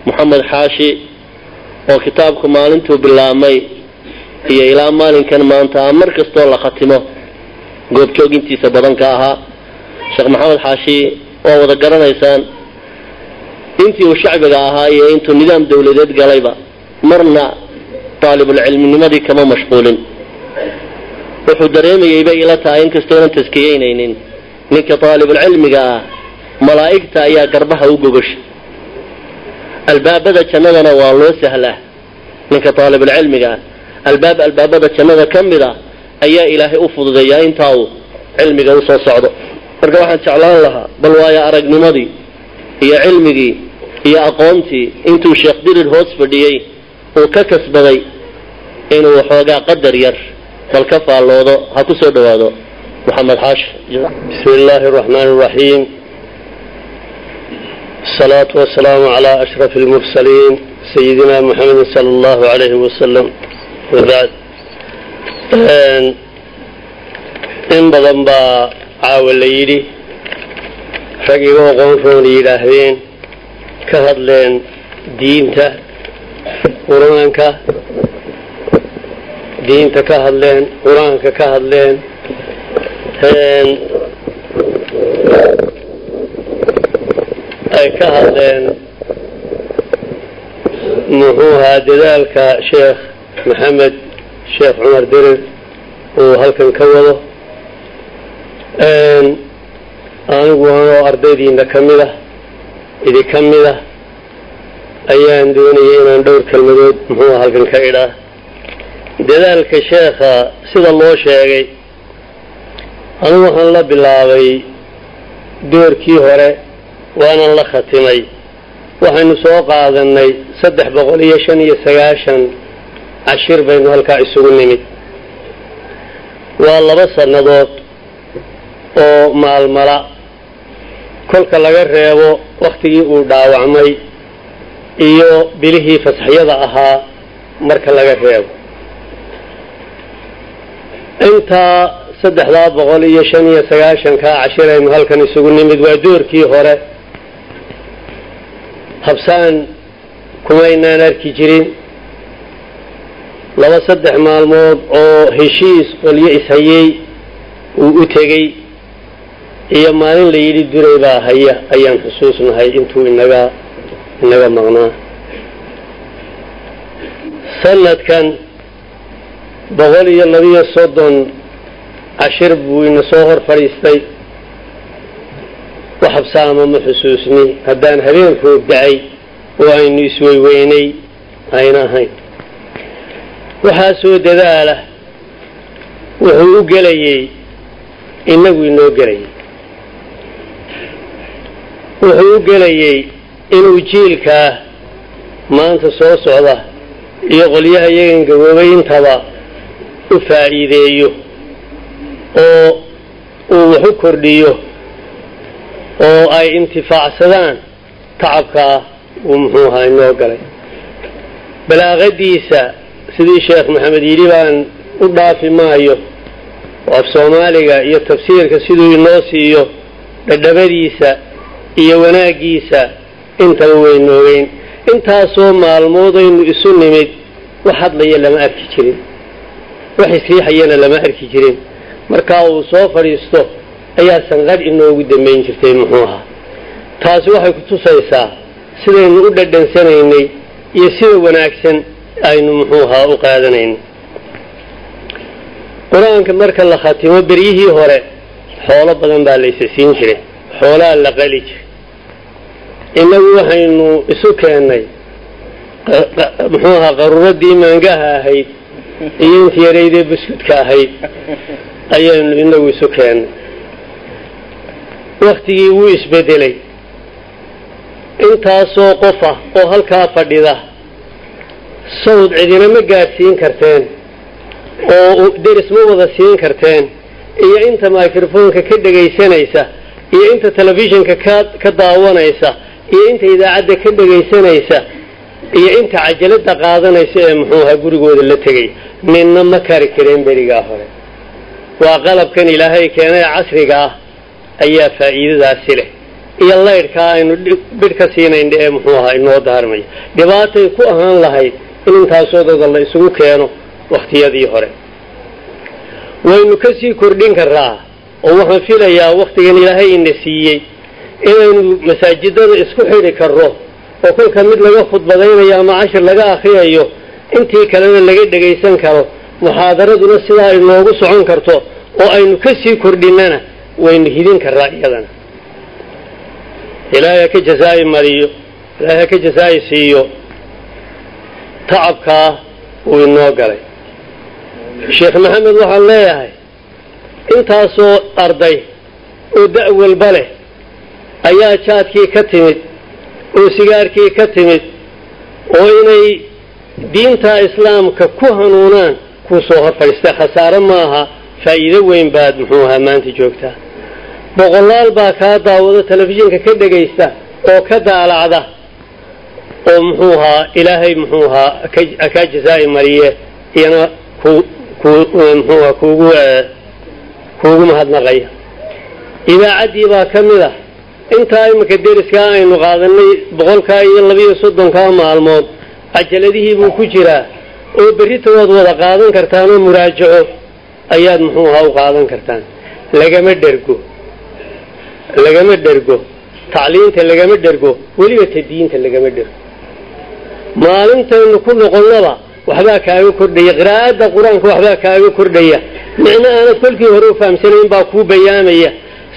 moxamed xaashi oo kitaabku maalintuu bilaabmay iyo ilaa maalinkan maanta mar kastoo la khatimo goobjoogintiisa badan ka ahaa. Sheekh maxamed xaashi waa wada garanaysaan intii uu shacbiga ahaa iyo intuu nidaam dawladeed galayba marna daalibulcilminimadii kama mashquulin. Wuxuu dareemayay bay ila tahay inkastoonan taskiyeynaynin ninka daalibulcilmiga ah malaa'igta ayaa garbaha u gogasha albaabada jannadana waa loo sahlaa ninka daalibulcilmiga ah. Albaab albaabada jannada ka mid a ayaa ilaahay u fududeeyaa intaa uu cilmiga u soo socdo. Marka waxaan jeclaan lahaa bal waayo aragnimadii iyo cilmigii iyo aqoontii intuu sheekh dirir hoos fadhiyey uu ka kasbaday inuu waxoogaa qadar yar bal ka faalloodo ha ku soo dhawaado maxamed xaashi bismi illaahi araxmaani araxiim asalaatu wasalaamu calaa ashraf almursaliin sayidina muxamedin sala allahu alayhi wasalam wabacd in badan baa caawa la yidhi. Rag iga oqoon roona yidhaahdeen ka hadleen diinta qur'aanka diinta ka hadleen qur'aanka ka hadleen ay ka hadleen muxuu ahaa dadaalka sheekh maxamed sheekh cumar dirir uu halkan ka wado. Anigu anoo ardaydiina ka mid ah idi ka mid ah ayaan doonaya inaan dhowr kelmadood muxuu halkan ka idhaa. Dadaalka sheekha sida loo sheegay anigu waxaan la bilaabay doorkii hore waanan la khatimay. Waxaynu soo qaadanay saddex boqol iyo shan iyo sagaashan cashir baynu halkaa isugu nimid waa laba sannadood oo maalmala kolka laga reebo wakhtigii uu dhaawacmay iyo bilihii fasaxyada ahaa marka laga reebo. Intaa saddexdaa boqol iyo shan iyo sagaashankaa cashir aynu halkan isugu nimid waa doorkii hore. Habsaan kumaynaan arki jirin. Laba saddex maalmood oo heshiis qolyo ishayey uu u tegey iyo maalin la yidhi duray baa haya ayaan xusuusnahay intuu inaga inaga maqnaa sanadkan boqol iyo labiyo soddon cashir buu ina soo hor fadhiistay wax habsaama ma xusuusni haddaan habeen roog da'ay oo aynu isweyweynay ayna ahayn waxaa soo dadaala wuxuu u gelayey inagu inoo gelayay wuxuu u gelayey inuu jiilkaa maanta soo socda iyo qolyaha iyagan gaboobay intaba u faa'iideeyo oo uu wax u kordhiyo oo ay intifaacsadaan tacabkaa uu muxuu ahaa inoo galay. Balaaqadiisa sidii sheekh maxamed yidhi baan u dhaafi maayo oo af soomaaliga iyo tafsiirka siduu inoo siiyo dhadhabadiisa iyo wanaaggiisa intaba waynu ogeyn intaasoo maalmoodaynu isu nimid wax hadlaya lama arki jirin. Wax isriixayana lama arki jirin. Markaa uu soo fadhiisto ayaa sanqadh inoogu dambayn jirtay muxuu ahaa. Taasi waxay ku tusaysaa sidaynu u dhadhansanaynay iyo sida wanaagsan aynu muxuu ahaa u qaadanaynay qur'aanka marka la khatimo beryihii hore xoolo badan baa la isa siin jiray xoolaa la qali jiray. Innagu waxaynu isu keennay muxuu ahaa qaruuradii maangaha ahayd iyo intii yaraydee buskudka ahayd ayaynu inagu isu keennay waktigii wuu isbedelay. Intaasoo qof ah oo halkaa fadhida sawd cidina ma gaadhsiin karteen oo deris ma wada siin karteen iyo inta microfonka ka dhegaysanaysa iyo inta telefishinka ka ka daawanaysa iyo inta idaacadda ka dhegaysanaysa iyo inta cajalada qaadanaysa ee muxuu ahaa gurigooda la tegay. Ninna ma kari kareen berigaa hore. Waa qalabkan ilaahay keenay casriga ah ayaa faa'iidadaasi leh. Iyo laydhkaa aynu bidh ka siinayna ee muxuu ahaa inoo daarmaya dhibaatay ku ahaan lahayd in intaasoo dada la isugu keeno wakhtiyadii hore. Waynu ka sii kordhin karaa oo waxaan filayaa wakhtigan ilaahay ina siiyey inaynu masaajidada isku xidhi karro oo kolka mid laga khudbadaynayo ama cashir laga akriyayo intii kalena laga dhegaysan karo muxaadaraduna sidaa inoogu socon karto oo aynu ka sii kordhinana waynu hidin karaa iyadana. Ilaahay ha ka jazaa'i mariyo ilaahay ha ka jazaa'i siiyo tacabkaa uu inoo galay. Sheekh maxamed waxaan leeyahay intaasoo arday oo da' walba leh ayaa jaadkii ka timid oo sigaarkii ka timid oo inay diinta islaamka ku hanuunaan kuu soo hor fadhiista khasaare maaha faa'iido weyn baad muxuu ahaa maanta joogtaa boqolaal baa kaa daawado telefishinka ka dhegaysta oo ka daalacda oo muxuu ahaa ilaahay muxuu ahaa kaa jazaa'i mariye iyana ku ku muxuu ahaa kuugu kuugu mahadnaqaya idaacaddii baa ka mid ah intaa imika deriskaa aynu qaadanay boqolkaa iyo labiyo soddonkaa maalmood cajaladihii buu ku jiraa oo berrita waad wada qaadan kartaan oo muraajaco ayaad muxuu ahaa u qaadan kartaan. Lagama dhergo. Lagama dhergo. Tacliinta lagama dhergo. Weliba ta diinta lagama dhergo. Maalintaynu ku noqonnaba waxbaa kaaga kordhaya qiraa'adda qur'aanka waxbaa kaaga kordhaya. Micno aanad kolkii hore u fahamsanayn baa kuu bayaamaya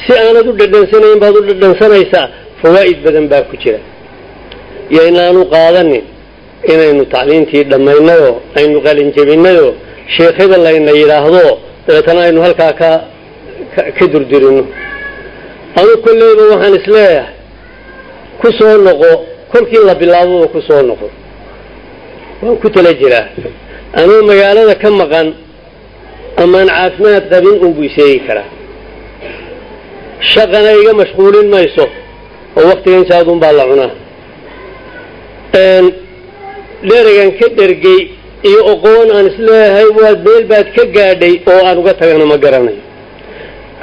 si aanad u dhadhansanayn baad u dhadhansanaysaa fawaa'id badan baa ku jira. Iyo inaanu qaadanin inaynu tacliintii dhammaynayoo aynu qalinjabinayoo sheekhada layna yidhaahdo dabeetana aynu halkaa ka ka durdirino anu kolleyba waxaan is leeyahay ku soo noqo kolkii la bilaaboba ku soo noqo waan ku tala jiraa. Anuu magaalada ka maqan amaan caafimaad qabin unbuu sheegi karaa. Shaqana iga mashquulin mayso oo waktigan jaadun baa la cunaa. Dheregan ka dhergay iyo oqoon aan is leeyahay waad meel baad ka gaadhay oo aan uga tagana ma garanayo.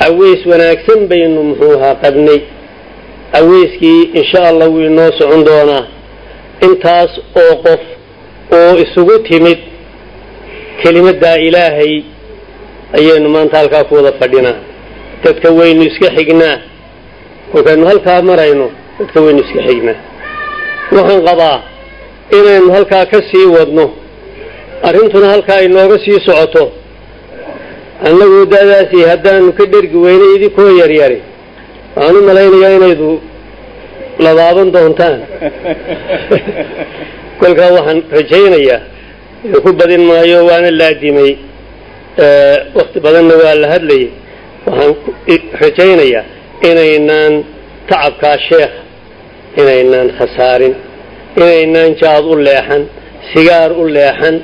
Aweys wanaagsan baynu muxuu ahaa qabnay. Aweyskii insha allah wuu inoo socon doonaa. Intaas oo qof oo isugu timid kelimaddaa ilaahay ayaynu maanta halkaa ku wada fadhinaa. Dadka waynu iska xignaa. Kolkaynu halkaa marayno dadka waynu iska xignaa. Waxaan qabaa inaynu halkaa ka sii wadno. Arrintuna halkaa inooga sii socoto. Annagu da'daasi haddaanu ka dhergi weynay idinkoo yaryari waxaan u malaynayaa inaydu labaaban doontaan kolkaa waxaan rajaynayaa ku badin maayo waana laadimay. Wakti badanna waa la hadlayay. Waxaan rajaynayaa inaynaan tacabkaa sheekha inaynaan khasaarin inaynaan jaad u leexan sigaar u leexan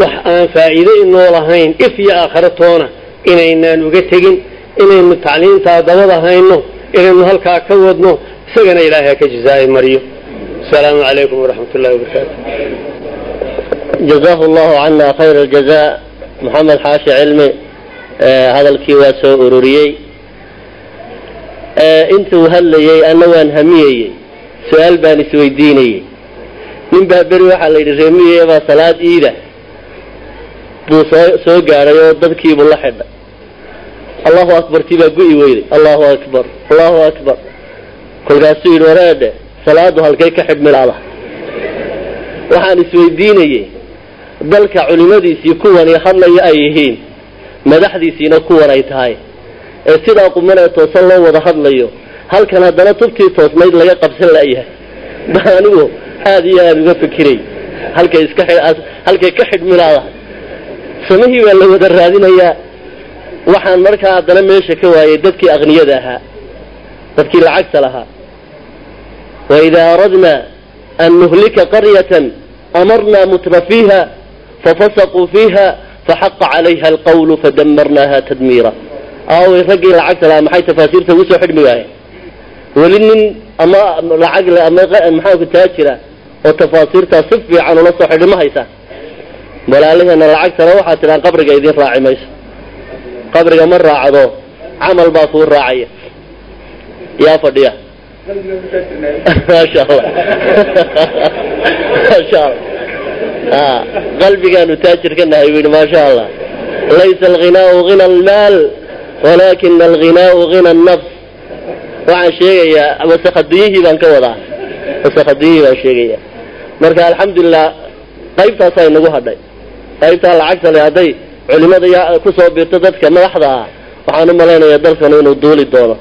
wax aan faa'iido inoo lahayn if iyo aakhiro toona inaynaan uga tegin inaynu tacliintaa dabada hayno inaynu halkaa ka wadno isagana ilaahay ha ka jazaa'i mariyo asalaamu calaykum waraxmat ullahi wabarakaatu jazaahu allahu cana khayra aljazaa. Maxamed xaashi cilmi hadalkii waa soo ururiyey. Intuu hadlayey anna waan hamiyeyey. Su'aal baan isweydiinayey. Nin baa beri waxaa la yidhi reemiye baa salaad iida. Buu soo soo gaadhay oo dadkiibuu la xidhay allahu akbartii baa gu'i weyday. Allahu akbar allahu akbar. Kolkaasuu yidhi wareedhe salaadu halkay ka xidhmilaada waxaan isweydiinayey dalka culimadiisii kuwani hadlaya ay yihiin madaxdiisiina kuwan ay tahay. Ee sidaa qumanee toosan loo wada hadlayo halkan haddana tubtii toosnayd laga qabsan la'yahay ba anigu aada iyo aada uga fikiray halkay iska halkay ka xidhmilaada samihii baa la wada raadinayaa waxaan markaa haddana meesha ka waayay dadkii aqniyada ahaa dadkii lacagta lahaa waidaa aradnaa an nuhlika qaryatan amarnaa mutrafiiha fafasaquu fiiha faxaqa calayha alqawlu fadamarnaaha tadmiira aaway raggii lacagta lahaa maxay tafaasiirta ugu soo xidhmi waayeen weli nin ama lacag le ama maxaa ku taajira oo tafaasiirtaa si fiican ula soo xidhi ma haysaa walaaliheena lacagtana waxaad tidhaan qabriga idin raaci mayso qabriga ma raacdo camal baa kuu raacaya yaa fadhiya maasha allah maasha allah qalbigaanu taajir nahay bu yidhi maasha allah laysa alghinaau hina almaal walakina alghinaau hina annafs waxaan sheegayaa wasakadiyihii baan ka wadaa wasakadiyihii baan sheegaya marka alxamdulilah qaybtaasaa inagu hadhay qaybtaa lacagta le hadday culimada ku soo biirto dadka madaxda ah waxaan u malaynayaa dalkanu inuu duuli doono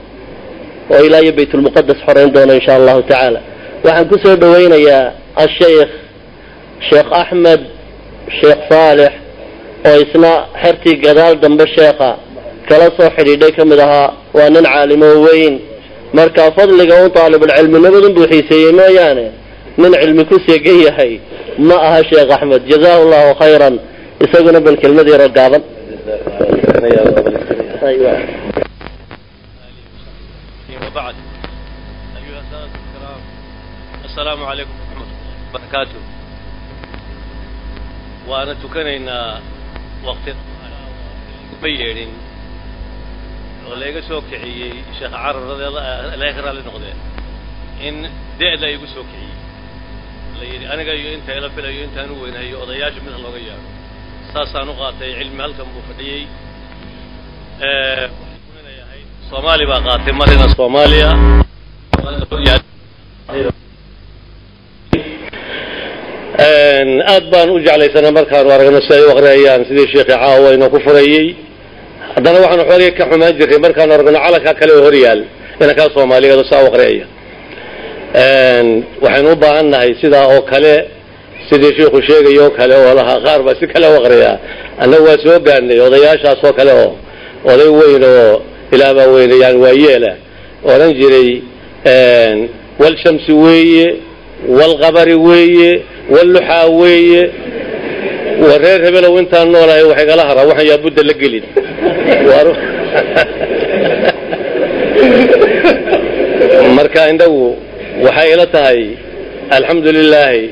oo ilaa iyo baytulmuqadas xoreyn doono insha allahu tacaala. Waxaan ku soo dhawaynayaa asheikh sheekh axmed sheekh saalix oo isna xertii gadaal dambe sheekha kala soo xidhiidhay ka mid ahaa waa nin caalimo weyn. Marka fadliga un taalibulcilminimadu buu xiiseeyey mooyaane nin cilmi ku seegan yahay ma aha sheekh axmed jazaahu llahu khayran isaguna bal kelmad yaroo gaaban وبعد أيها السادة الكرام السلام عليكم ورحمة الله وبركاته وأنا تكنينا وقت بيرين ولا يجي سوق كعي شيخ عرر رضي الله لا يقرأ لنقده إن دع لا يجي سوق كعي لا أنا جاي أنت إلى فلا أنت أنا وين هي أضياج من الله غيار ساسا نقاطي علم هل كم بفدي أه soomaali baa qaatay marina soomaaliya. Aad baan u jeclaysanaa markaanu aragno si ay u aqriyayaan sidii sheekhi caawa ina ku furayey haddana waxaanu xoogay ka xumaan jirnay markaanu aragno calankaa kale oo hor yaal inankaa soomaaliyeed oo saa u aqriyaya waxaynu u baahan nahay sidaa oo kale sidii sheikhu sheegay oo kale oo lahaa qaar baa si kale u aqriyaa annagu waa soo gaarnay odayaashaas oo kale oo oday weyn oo ilaah baa weyne yani waa yeela. Odhan jiray walshamsi weeye walqabari weeye walluxaa weeye. Wa reer hebelow intaan noolahay waxay gala haraa waxaan yaa budda la gelin. Marka indagu waxay ila tahay alxamdu lilaahi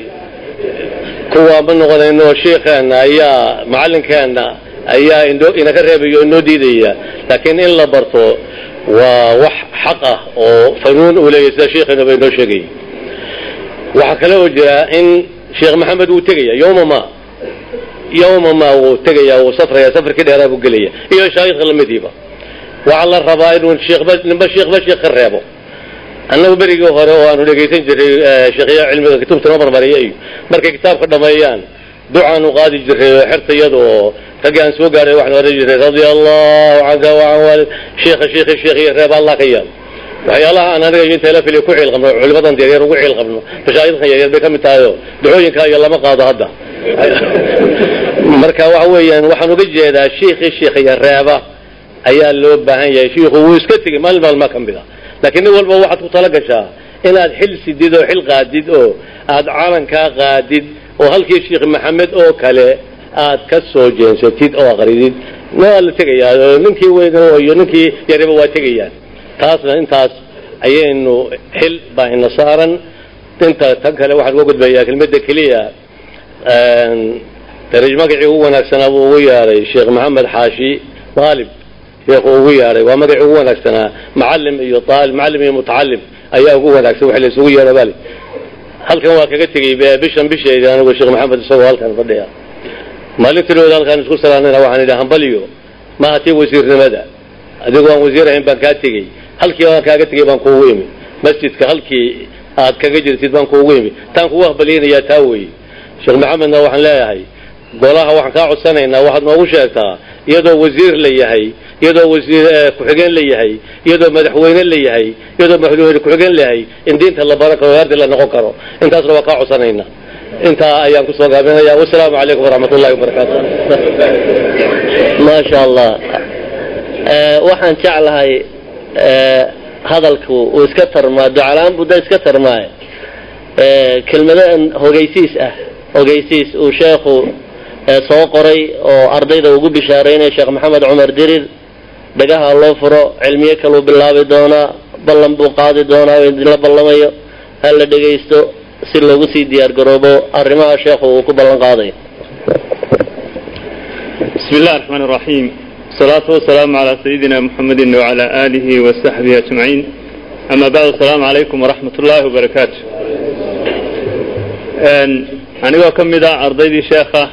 kuwa ma noqonayno sheikheena ayaa macalinkeenna ayaa inaka reebaya oo inoo diidaya. Laakiin in la barto waa wax xaq ah oo fanuun uu leeyahy sida sheikheena ba inoo sheegay. Waxaa kale oo jira in sheekh maxamed wuu tegaya yoma ma yoma ma wuu tegaya wuu safraya safarkii dheeraa buu gelaya iyo shaayikha lamidiiba waxaa la rabaa inuu ninba sheekhba sheekh ka reebo. Annagu berigii hore oo aanu dhegaysan jiray sheekhya cilmiga kutubta noo marmariya iyo markay kitaabka dhameeyaan ducaanu qaadi jiray oo xerta iyada oo raggii aan soo gaaray waxaan oran jiray radia allahu canka wacan waalid. Sheekha sheekhi sheekhiyo reeb allah ka yaal. Waxyaalaha aan aniga iyo inta ila filiya ku ciil qabno culimadan yaryar ugu ciil qabno mashaayidkan yaryar bay ka mid tahay oo ducooyinka iyo lama qaado hadda. Marka waxa weeyaan waxaan uga jeedaa sheekhi sheekhiyo reeba ayaa loo baahan yahay. Shiikhu wuu iska tegey maalin maalmaa ka mid a laakiin nin walba waxaad ku tala gashaa inaad xil sidid oo xil qaadid oo aad calankaa qaadid oo halkii sheekh maxamed oo kale aad ka soo jeensatid oo aqridid waa la tegayaa ninkii weyn iyo ninkii yariba waa tegayaan taasna intaas ayaynu xil baa ina saaran. Inta tan kale waxaan uga gudbayaa kelmadda keliya daraj magacii ugu wanaagsanaa buu ugu yeedhay sheekh maxamed xaashi maalib sheekhu ugu yeedhay waa magacii ugu wanaagsanaa macalim iyo aalib macalim iyo mutacalim ayaa ugu wanaagsan waxa la isugu yeedha bali halkan waa kaga tegey bishan bisheedi anigu sheekh maxamed isagoo halkan fadhiya maalintii looda halkaan isku salaanayna waxaan idhi hambaliyo maaha tii wasiirnimada adigoo aan wasiir ahayn baan kaa tegey halkii aan kaaga tegey baan kuugu imi masjidka halkii aad kaga jirtid baan kuugu imi taan kugu aqbaliynayaa taa weeye sheekh maxamedna waxaan leeyahay golaha waxaan kaa codsanaynaa waxaad noogu sheegtaa iyadoo wasiir la yahay iyadoo wasiir ku-xigeen la yahay iyadoo madaxweyne la yahay iyadoo madaxweyne ku-xigeen la yahay in diinta la baran karo ardi la noqon karo intaasna waa kaa codsanaynaa intaa ayaan ku soo gaabinaya. Wasalaamu calaykum waraxmat ullahi wabarakaatu ma sha allah waxaan jeclahay hadalku uu iska tarmaa ducalaan budda iska tarmaaye. Kelmadan hogaysiis ah. Hogaysiis uu sheekhu soo qoray oo ardayda ugu bishaaraynaya sheekh maxamed cumar dirir. Dhagaha loo furo cilmiyo kaluu bilaabi doonaa ballan buu qaadi doonaa oo idinla ballamayo ha la dhegaysto si loogu sii diyaargaroobo arrimaha sheekhu uu ku ballan qaadayo bismi illahi raxmaan iraxiim wasalaatu wasalaamu calaa sayidina muxamedin wacalaa aalihi wasaxbihi ajmaciin. Ama bacd asalaamu calaykum waraxmat ullaahi wabarakaatu anigoo ka mid ah ardaydii sheekha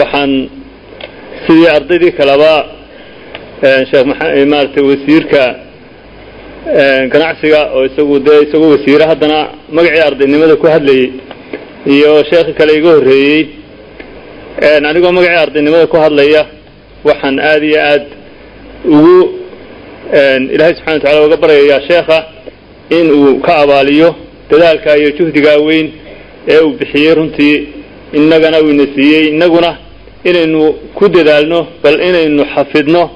waxaan sidii ardaydii kaleba sheekh maarata wasiirka ganacsiga oo isagu dee isagu wasiire haddana magacii ardaynimada ku hadlayay iyo sheekhi kale iga horreeyey. Anigoo magacii ardaynimada ku hadlaya waxaan aada iyo aad ugu ilaahay subxana wa tacala uga baryayaa sheekha in uu ka abaaliyo dadaalka iyo juhdigaa weyn ee uu bixiyey runtii. Innagana uu ina siiyey innaguna inaynu ku dadaalno bal inaynu xafidno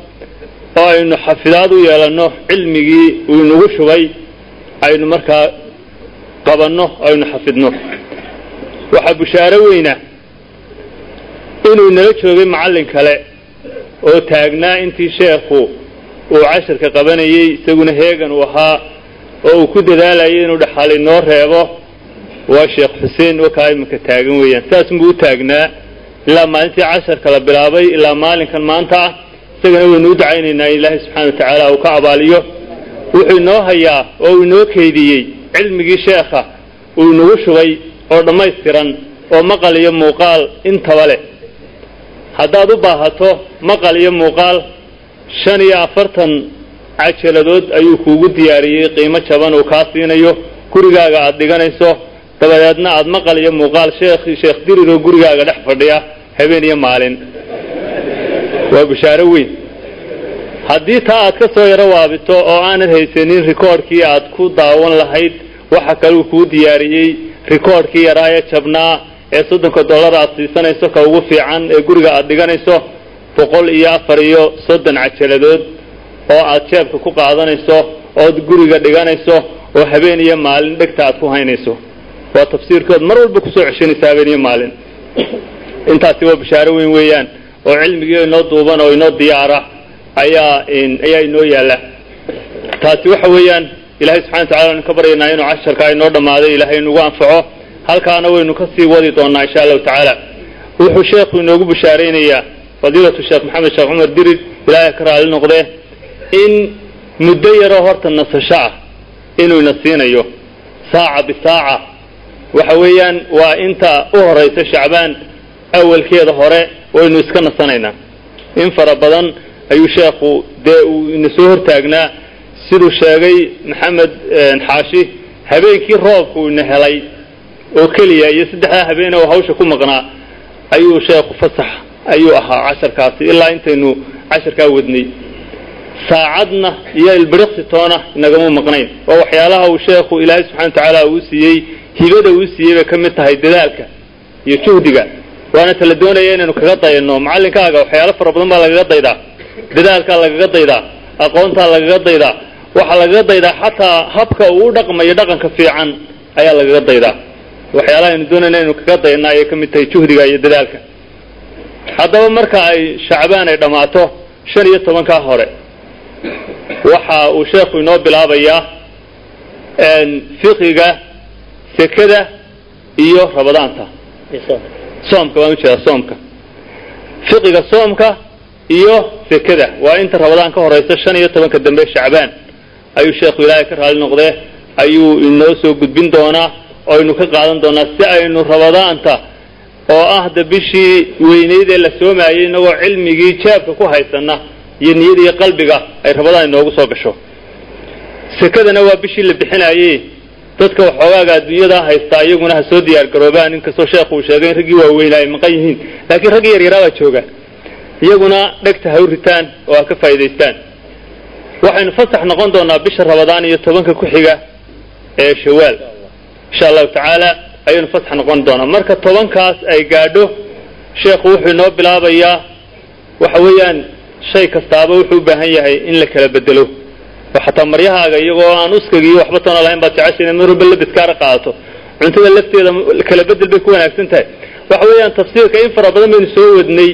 oo aynu xafidaad u yeelanno cilmigii uu inagu shubay aynu markaa qabanno aynu xafidno. Waxaa bushaaro weyna inuu inala joogay macallin kale oo taagnaa intii sheekhu uu casharka qabanayey isaguna heegan uu ahaa oo uu ku dadaalayay inuu dhaxal inoo reebo. Waa sheekh xuseen wakaa iminka taagan weeyaan. Sidaasbuu u taagnaa? Ilaa maalintii casharka la bilaabay ilaa maalinkan maanta ah isagana waynu u dacaynaynaa in ilaahay subxana wa tacaala uu ka abaaliyo. Wuxuu inoo hayaa oo uu inoo keydiyey cilmigii sheekha uu inagu shubay oo dhammaystiran oo maqal iyo muuqaal intaba leh. Haddaad u baahato maqal iyo muuqaal shan iyo afartan cajaladood ayuu kuugu diyaariyey qiimo jaban uu kaa siinayo. Gurigaaga aada dhiganayso dabadeedna aada maqal iyo muuqaal sheekh sheekh diriroo gurigaaga dhex fadhiya habeen iyo maalin waa bushaaro weyn. Haddii taa aad ka soo yaro waabito oo aanad haysanin rikoodhkii aad ku daawan lahayd waxa kale uu kuu diyaariyey rikoodhkii yaraa ee jabnaa ee soddonka dollar aad siisanayso ka ugu fiican ee guriga aad dhiganayso boqol iyo afar iyo soddon cajaladood oo aad jeebka ku qaadanayso ood guriga dhiganayso oo habeen iyo maalin dhegta aad ku haynayso. Waa tafsiirkood mar walba ku soo ceshanaysa habeen iyo maalin. Intaasi waa bashaaro weyn weeyaan oo cilmigii inoo duuban oo inoo diyaara ayaa ayaa inoo yaalla. Taasi waxa weeyaan ilahay subxana watacala waynu ka baryaynaa inuu casharkaa inoo dhammaaday ilaahay inugu anfaco. Halkaana waynu ka sii wadi doonaa insha allahu tacaala wuxuu sheekhu inoogu bashaaraynayaa fadiilatu sheekh maxamed sheekh cumar dirir ilaahay ka raali noqdee in muddo yaroo horta nasasho ah inuu ina siinayo. Saaca bisaaca waxa weeyaan waa inta u horaysa shacbaan awalkeeda hore waynu iska nasanaynaa. In fara badan ayuu sheekhu dee uu ina soo hortaagnaa. Siduu sheegay maxamed xaashi habeenkii roobku ina helay oo keliya iyo saddexdaa habeen oo hawsha ku maqnaa ayuu sheekhu fasax ayuu ahaa casharkaasi ilaa intaynu casharkaa wadnay. Saacadna iyo ilbiriqsi toona inagama maqnayn. Waa waxyaalaha uu sheekhu ilaahay subxana watacaala uu siiyey hibada uu siiyey bay ka mid tahay dadaalka iyo juhdiga waana tala doonaya inaynu kaga dayano macallinkaaga waxyaalo fara badan baa lagaga daydaa dadaalkaa lagaga daydaa aqoontaa lagaga daydaa waxaa lagaga daydaa xataa habka uu u dhaqmayo dhaqanka fiican ayaa lagaga daydaa waxyaalaha aynu doonayna inaynu kaga dayana ayay ka mid tahay juhdiga iyo dadaalka haddaba marka ay shacbaan ay dhammaato shan iyo tobankaa hore waxa uu sheekhu inoo bilaabayaa fiqiga sekada iyo rabadaanta soomka waan u jeedaa soomka. Fiqiga soomka iyo sekada waa inta rabadaan ka horeysa shan iyo tobanka dambe shacbaan. Ayuu sheekhu ilaahay ka raali noqdee ayuu inoo soo gudbin doonaa oo aynu ka qaadan doonaa si aynu rabadaanta oo ah da bishii weyneyd ee la soomayay inagoo cilmigii jaabka ku haysana iyo niyada iyo qalbiga ay rabadaan inoogu soo gasho. Sekadana waa bishii la bixinayey dadka waxoogaaga adduunyadaa haystaa iyaguna ha soo diyaar garoobaan. Inkastoo sheekhu uu sheegay in raggii waaweynaa ay maqan yihiin. Laakiin raggii yaryaraa baa jooga iyaguna dhegta ha u ritaan oo ha ka faa'idaystaan waxaynu fasax noqon doonaa bisha rabadaan iyo tobanka ku xiga ee shawaal. Insha allahu tacaala ayaynu fasax noqon doonaa. Marka tobankaas ay gaadho sheekhu wuxuu inoo bilaabayaa waxa weeyaan shay kastaaba wuxuu u baahan yahay in la kala bedelo xataa maryahaaga iyagoo aan uskagi iyo waxba toona lahayn baad jecesha mar walba labiskaara qaadato cuntada lafteeda kala bedel bay ku wanaagsan tahay. Waxa weeyaan tafsiirka in fara badan baynu soo wadnay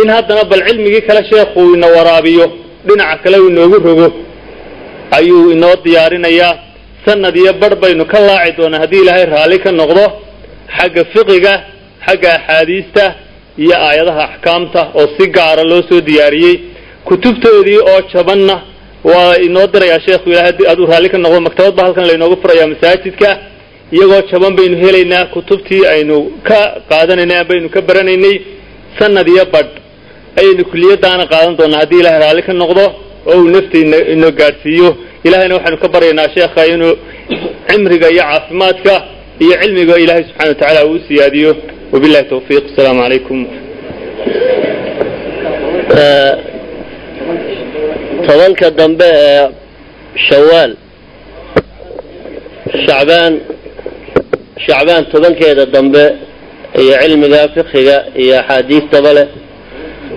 in haddana bal cilmigii kale sheekhu ina waraabiyo dhinaca kale uu inoogu rogo. Ayuu inoo diyaarinayaa. Sanad iyo bar baynu ka laaci doonaa haddii ilaahay raalli ka noqdo xagga fiqiga xagga axaadiista iyo aayadaha axkaamta oo si gaara loo soo diyaariyey. Kutubtoodii oo jabanna waa inoo dirayaa sheekhu ilahay haddii aad u raalli ka noqdo maktabad ba halkan laynoogu furayaa masaajidka. Iyagoo jaban baynu helaynaa kutubtii aynu ka qaadanaynay baynu ka baranaynay sanad iyo badh. Ayaynu kuliyadaana qaadan doonaa haddii ilahay raalli ka noqdo oo uu nafta ino gaadhsiiyo. Ilahayna waxaynu ka baryaynaa sheekha inuu cimriga iyo caafimaadka iyo cilmiga ilaahay subxana wa tacaala uu siyaadiyo. Wabillahi tawfiiq. Asalaamu calaykum tobanka dambe ee shawaal shacbaan shacbaan tobankeeda dambe iyo cilmiga fikiga iyo axaadiistaba leh.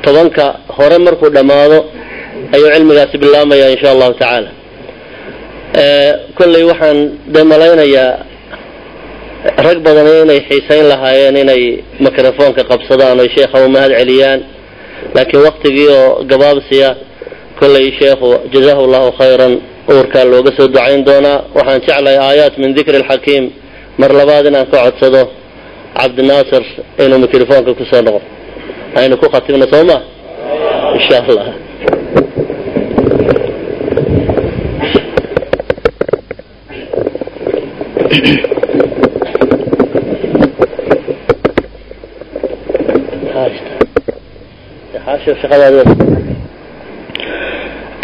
Tobanka hore markuu dhammaado ayuu cilmigaasi bilaabmaya insha allahu tacaala. Kolley waxaan de malaynayaa rag badan inay xiisayn lahaayeen inay microfoonka qabsadaan oy sheekha u mahad celiyaan laakiin waktigii oo gabaabsiya kolley sheekhu jazahu llahu khayran. Uurkaa looga soo ducayn doonaa waxaan jeclahay aayaat min dikri alxakiim mar labaad inaan ka codsado cabdinaasir inuu microfoonka ku soo noqo aynu ku khatimno soo ma insha allah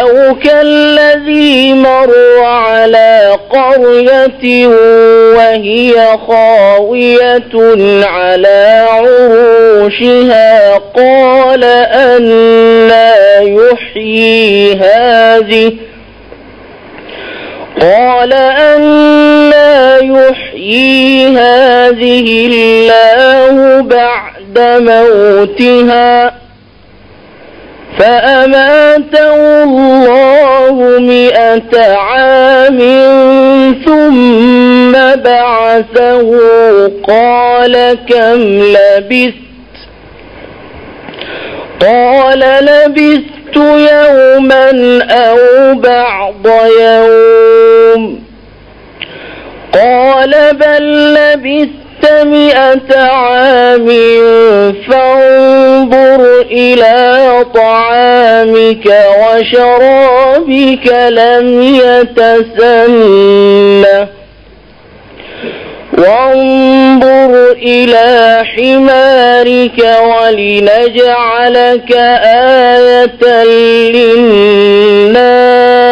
أو كالذي مر على قرية وهي خاوية على عروشها قال أنا يحيي هذه قال أنا يحيي هذه الله بعد موتها فأماته الله مئة عام ثم بعثه قال كم لبثت قال لبثت يوما أو بعض يوم قال بل لبثت عشت مئة عام فانظر إلى طعامك وشرابك لم يتسنه وانظر إلى حمارك ولنجعلك آية للناس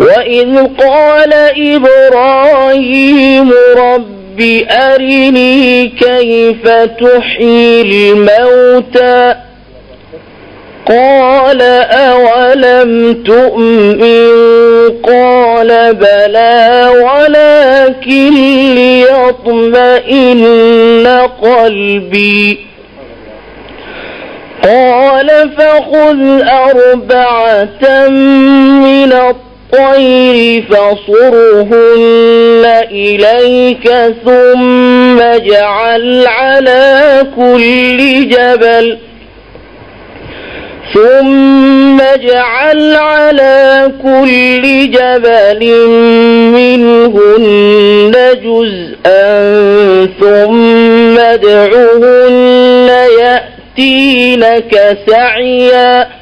وإذ قال إبراهيم رب أرني كيف تحيي الموتى قال أولم تؤمن قال بلى ولكن ليطمئن قلبي قال فخذ أربعة من الطريق الطير فصرهن إليك ثم اجعل على كل جبل ثم اجعل على كل جبل منهن جزءا ثم ادعهن يأتينك سعيا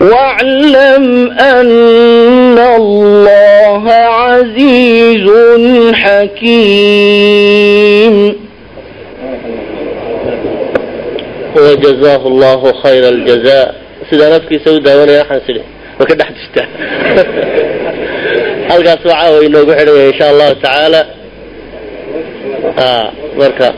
واعلم أن الله عزيز حكيم. وجزاه الله خير الجزاء. sidaa afkiisa u daawanaya waxaan sidhi ma ka dhex jirtaa halkaas waa caawa inoogu xidhaya insha allahu tacaala marka